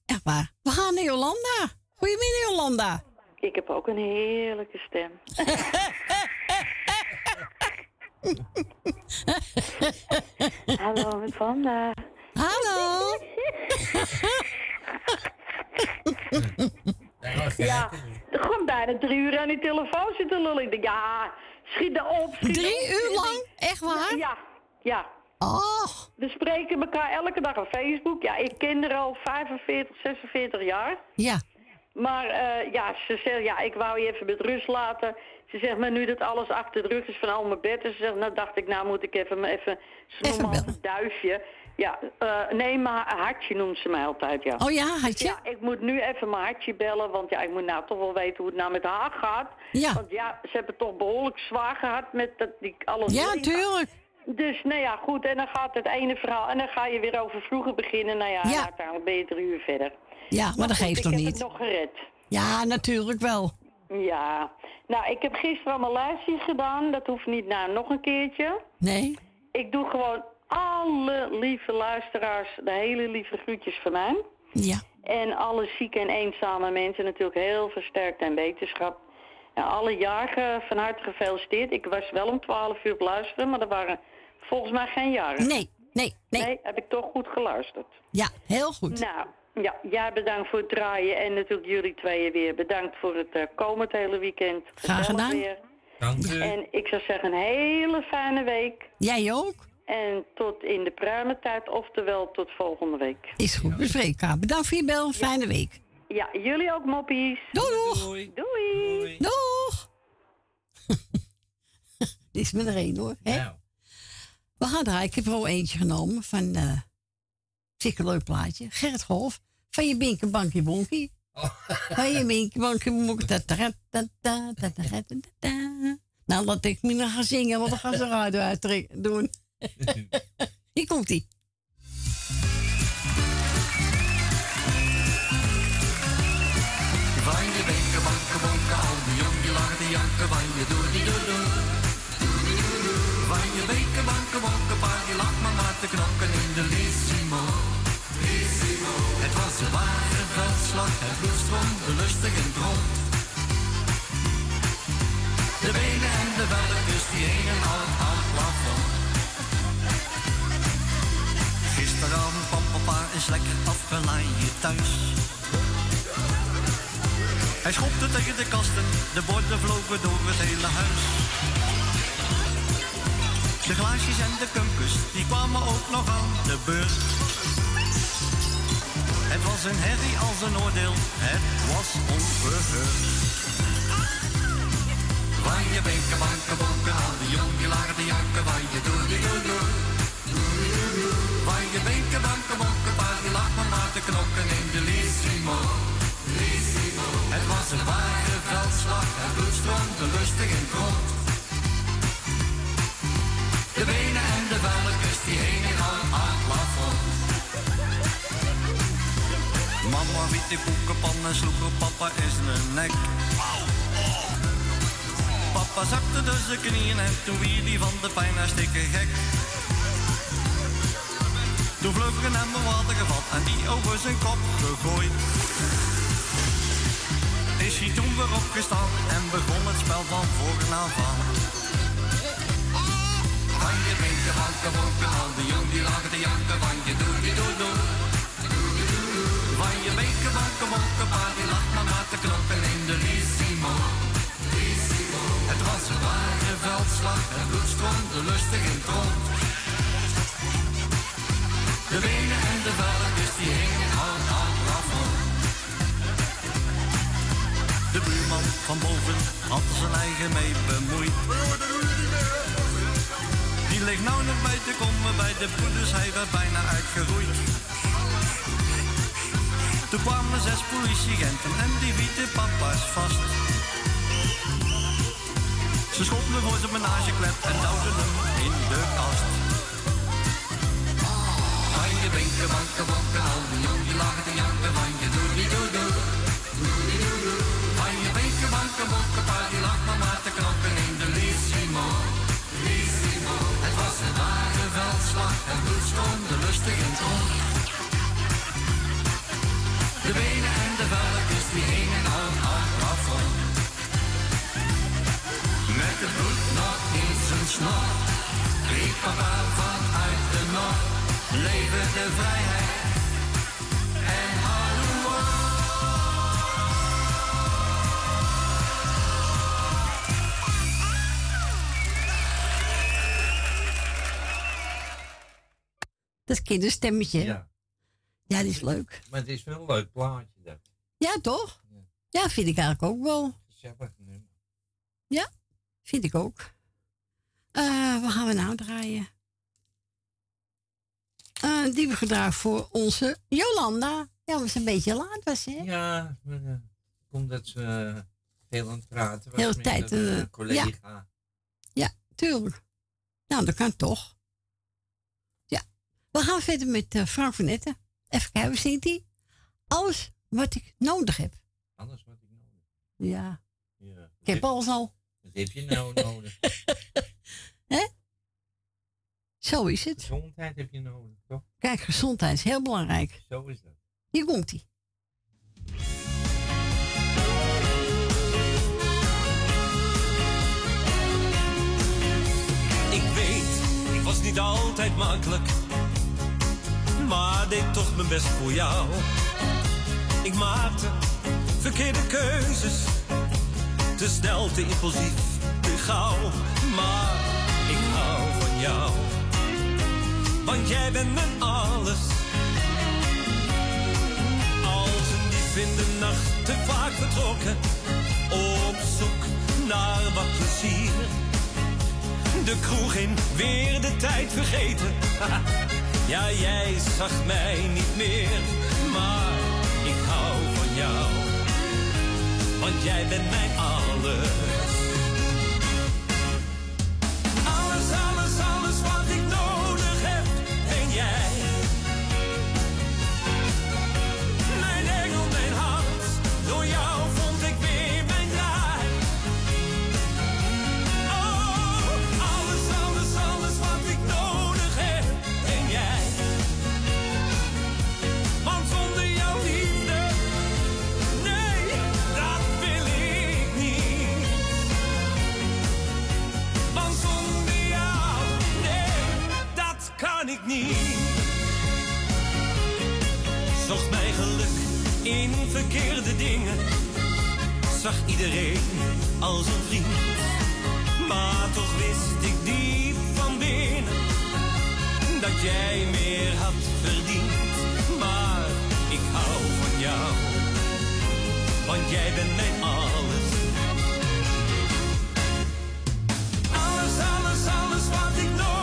Echt waar. We gaan naar Jolanda. Goedemiddag, Jolanda. Ik heb ook een heerlijke stem. Hallo, met Wanda. Hallo. Ja, gewoon bijna drie uur aan die telefoon zitten lullen. Ja, schiet erop. Schiet Drie uur lang? Echt waar? Ja, ja. Oh. We spreken elkaar elke dag op Facebook. Ja, ik ken er al 45, 46 jaar. Ja. Maar eh, ja, ze zegt, ja, ik wou je even met rust laten. Ze zegt, maar nu dat alles achter de rug is van al mijn bed. En ze zegt, nou dacht ik, nou moet ik even, even zo'n normaal duifje. Ja, eh, nee, maar Hartje noemt ze mij altijd, ja. Oh ja, Hartje? Ja, ik moet nu even mijn Hartje bellen, want ja, ik moet nou toch wel weten hoe het nou met haar gaat. Ja. Want ja, ze hebben toch behoorlijk zwaar gehad met dat, die alles Ja, tuurlijk. Dus, nou ja, goed, en dan gaat het ene verhaal, en dan ga je weer over vroeger beginnen. Nou ja, Ja. uiteindelijk ben je drie uur verder. Ja, maar dat goed, geeft toch ik niet? heb het nog gered. Ja, natuurlijk wel. Ja, nou, ik heb gisteren allemaal lijstjes gedaan. Dat hoeft niet naar nog een keertje. Nee? Ik doe gewoon alle lieve luisteraars, de hele lieve groetjes van mij. Ja. En alle zieke en eenzame mensen natuurlijk heel versterkt en wetenschap. En alle jarigen van harte gefeliciteerd. Ik was wel om 12 uur op luisteren, maar er waren volgens mij geen jaren. Nee, nee, nee. Nee, heb ik toch goed geluisterd. Ja, heel goed. Nou, ja, jij bedankt voor het draaien en natuurlijk jullie tweeën weer. Bedankt voor het eh, komen het hele weekend. Graag gedaan. Weer. Dank u. En ik zou zeggen een hele fijne week. Jij ook? En tot in de pruimentijd, oftewel tot volgende week. Is goed, bespreek elkaar. Bedankt voor je bel. Fijne week. Ja, jullie ook moppies. Doeg! Doei. Doei. Doeg! Dit is met er één hoor. Hè? Nou, we gaan draaien. Ik heb er al eentje genomen van... Eh, uh, zeker leuk plaatje. Gerrit Golf. Van je binken, bankje bonkie. Oh. Van je binken, bankje bonkie. Nou, laat ik me nog gaan zingen, want dan gaan ze eruit doen. Hier komt-ie. Te knokken in de Lissimo. Lissimo. Het was een ware veldslag, het bloed stroomde lustig en rond. De benen en de velletjes die hingen al aan het plafond. Gisteravond kwam papa eens lekker afgelaaid thuis. Hij schopte tegen de kasten, de borden vlogen door het hele huis. De glaasjes en de kumpus, die kwamen ook nog aan de beurt. Het was een herrie als een oordeel, het was onverheurd. Van je benken, banken, bonken, al die jong die lagen te janken, van je doe die doe doe. Van je benken, banken, bonken, paar die lag maar maar te knokken in de. Lissimo. Het was een ware veldslag, het bloed stroomde lustig Die koekenpan en sloeg op papa in zijn nek. Papa zakte dus zijn knieën en toen wier die van de pijn hartstikke gek. Toen er hem een water gevat en die over zijn kop gegooid. Is hij toen weer opgestaan en begon het spel van voren aan. Van je binken, banken, bonken, al die jong die lagen te janken, van je doe die doe doe. Van je binken, banken, bonken, paar die lag maar maar te knokken in de Lissimo. Het was een ware veldslag, het bloed stroomde lustig in het. De benen en de velletjes die hingen aan het. De buurman van boven had zijn eigen mee bemoeid. Die ligt nou nog bij te komen bij de poeders, hij werd bijna uitgeroeid. Toen kwamen zes politieagenten en die wieten papa's vast. Ze schopten voor zijn menageklep en duwden hem in de kast. Van je binken, banken, al die jong die lagen te janken, van je doe die doe doe. Van je binken, banken, bonken, paar die lag maar maar te knokken in de Lissimo. Lissimo. Het was een ware veldslag, het bloed stroomde lustig in het. De benen en de velletjes die hingen al aan het plafond. Met het bloed nog in zijn snor, riep papa vanuit de noord. Leven de vrijheid en hallo. Dat kinderstemmetje. Ja. Ja, die is leuk. Maar het is wel een leuk plaatje dat. Ja, toch? Ja, vind ik eigenlijk ook wel. Gezellig nummer. Ja, vind ik ook. Eh, wat gaan we nou draaien? Eh, die we gedraaid voor onze Jolanda. Ja, we zijn een beetje laat was hè? Ja, eh, omdat ze veel aan het praten was Heel met tijd, een collega. Ja, tuurlijk. Nou, dat kan toch. Ja. We gaan verder met eh, Frank van Etten. Even kijken, zingt hij? Alles wat ik nodig heb. Alles wat ik nodig Ja. Ja. Ik heb alles al. Wat heb je nou nodig? Hè? Zo is het. Gezondheid heb je nodig, toch? Kijk, gezondheid is heel belangrijk. Zo is dat. Hier komt hij. Ik weet, ik was niet altijd makkelijk, maar deed toch mijn best voor jou. Ik maakte verkeerde keuzes, te snel, te impulsief, te gauw. Maar ik hou van jou, want jij bent mijn alles. Als een dief in de nacht te vaak vertrokken, op zoek naar wat plezier. De kroeg in, weer de tijd vergeten. Ja, jij zag mij niet meer, maar ik hou van jou. Want jij bent mijn alles. In verkeerde dingen, zag iedereen als een vriend. Maar toch wist ik diep van binnen dat jij meer had verdiend. Maar ik hou van jou, want jij bent mijn alles. Alles, alles, alles wat ik nodig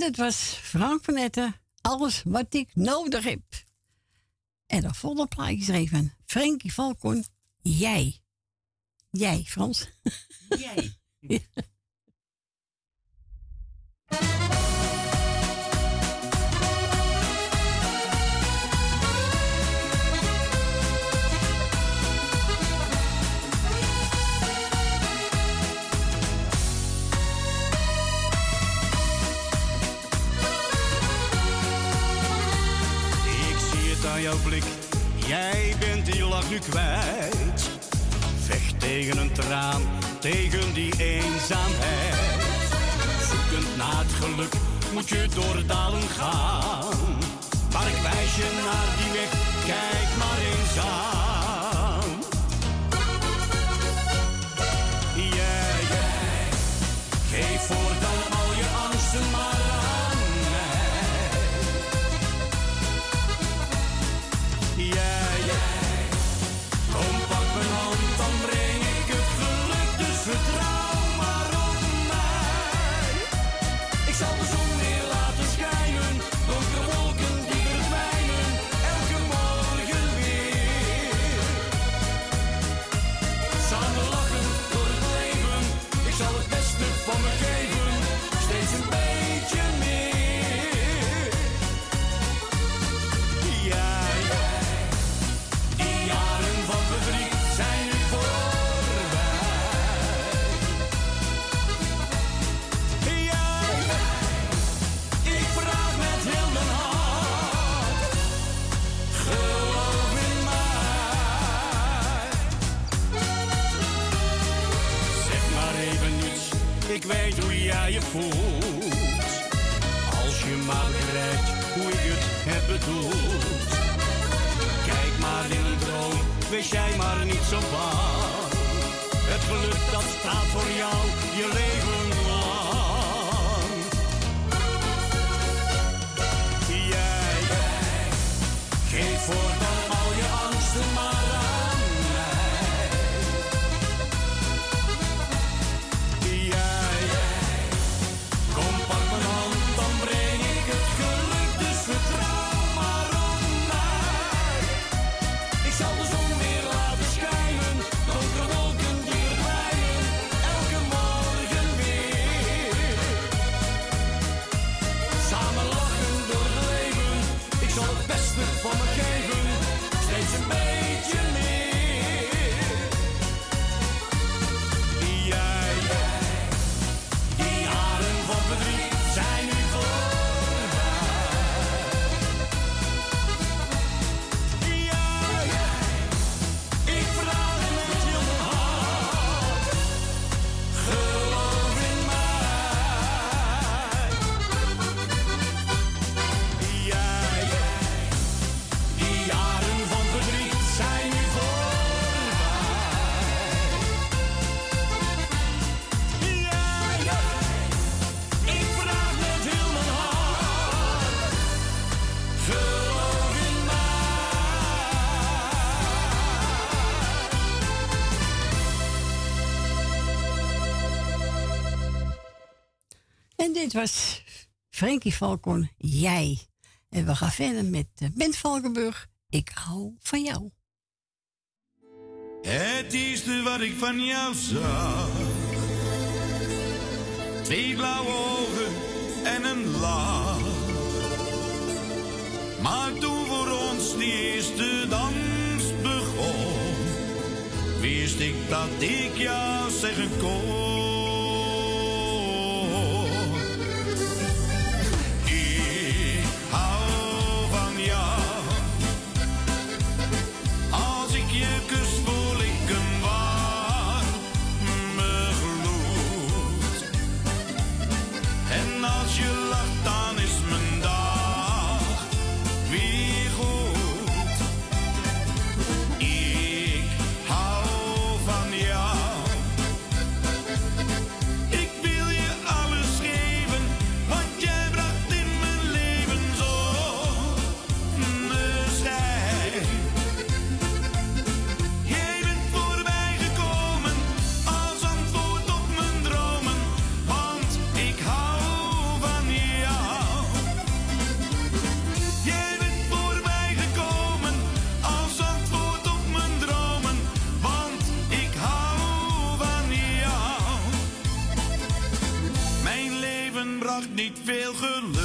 dat was Frank van Etten. Alles wat ik nodig heb. En de volgende plaatje er even Frankie Valkon. Jij. Jij, Frans. Jij. Ja. jij bent die lach nu kwijt. Vecht tegen een traan, tegen die eenzaamheid. Zoekend naar het geluk moet je door dalen gaan. Maar ik wijs je naar die weg, kijk maar eens aan. weet hoe jij je voelt. Als je maar begrijpt hoe ik het heb bedoeld. Kijk maar in een droom, wees jij maar niet zo bang. Het geluk dat staat voor jou, je leven Het was Frankie Falcon jij. En we gaan verder met eh, Bent Valkenburg, ik hou van jou. Het eerste wat ik van jou zag. Twee blauwe ogen en een lach. Maar toen voor ons die eerste dans begon, wist ik dat ik jou zeggen kon. veel geluk.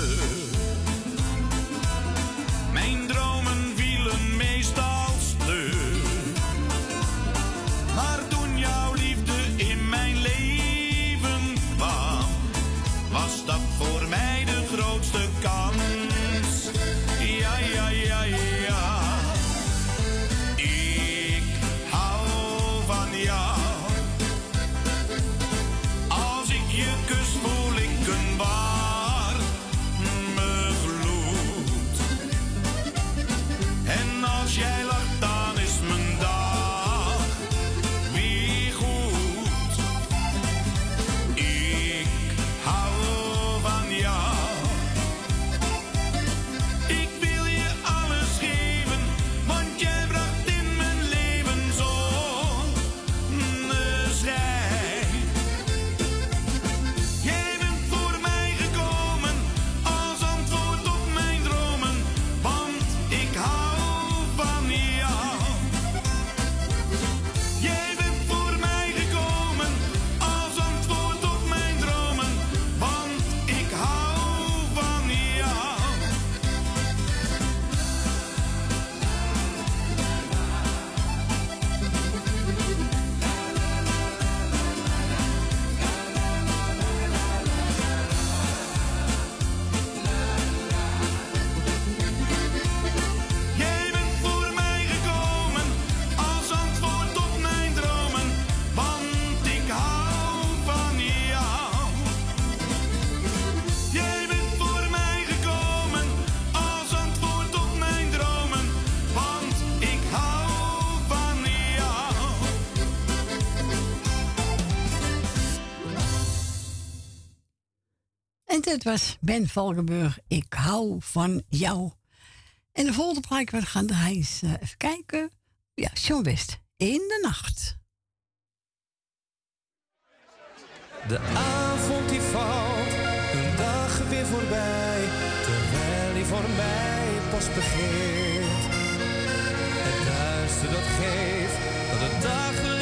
Het dit was Ben Valkenburg, Ik hou van jou. En de volgende waar we gaan draaien is, eh, even kijken. Ja, John West, In de Nacht. De avond die valt, een dag weer voorbij, terwijl die voor mij pas begint. Het duister dat geeft, dat het dagen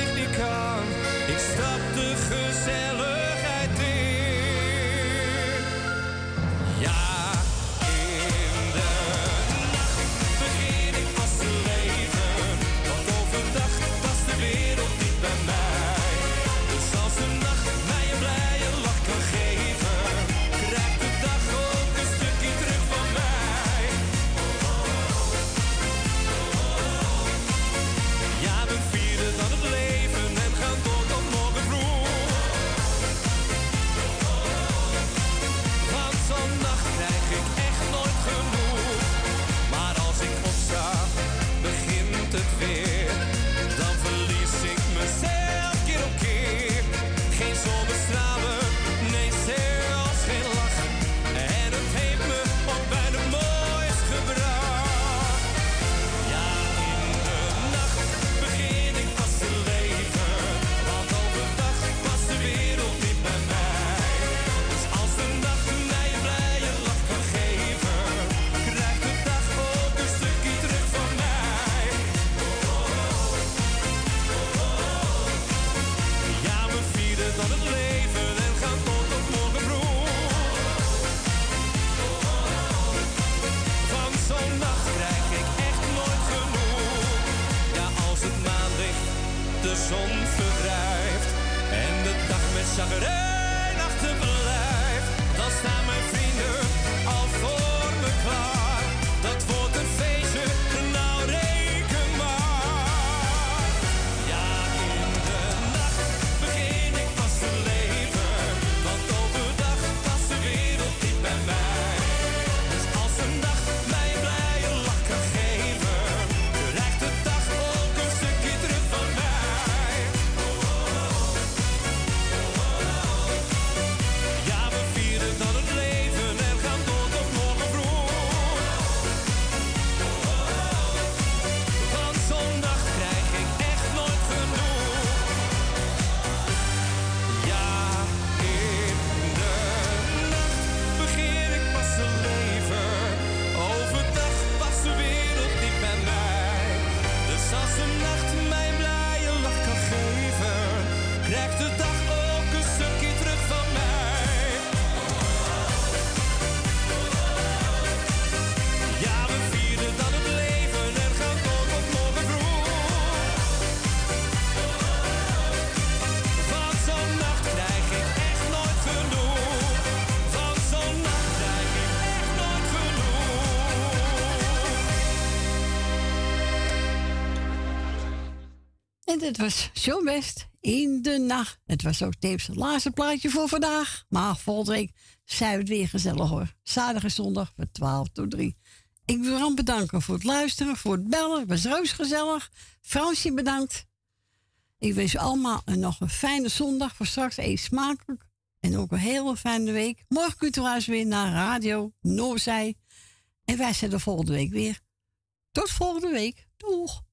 het was zo best in de nacht. Het was ook Teeps laatste plaatje voor vandaag. Maar volgende week zijn we het weer gezellig hoor. Zaterdag en zondag van 12 tot 3. Ik wil Ram bedanken voor het luisteren, voor het bellen. Het was reus gezellig. Fransje bedankt. Ik wens je allemaal een, nog een fijne zondag. Voor straks eet smakelijk. En ook een hele fijne week. Morgen kunt u trouwens weer naar Radio Noorzij. En wij zijn er volgende week weer. Tot volgende week. Doeg!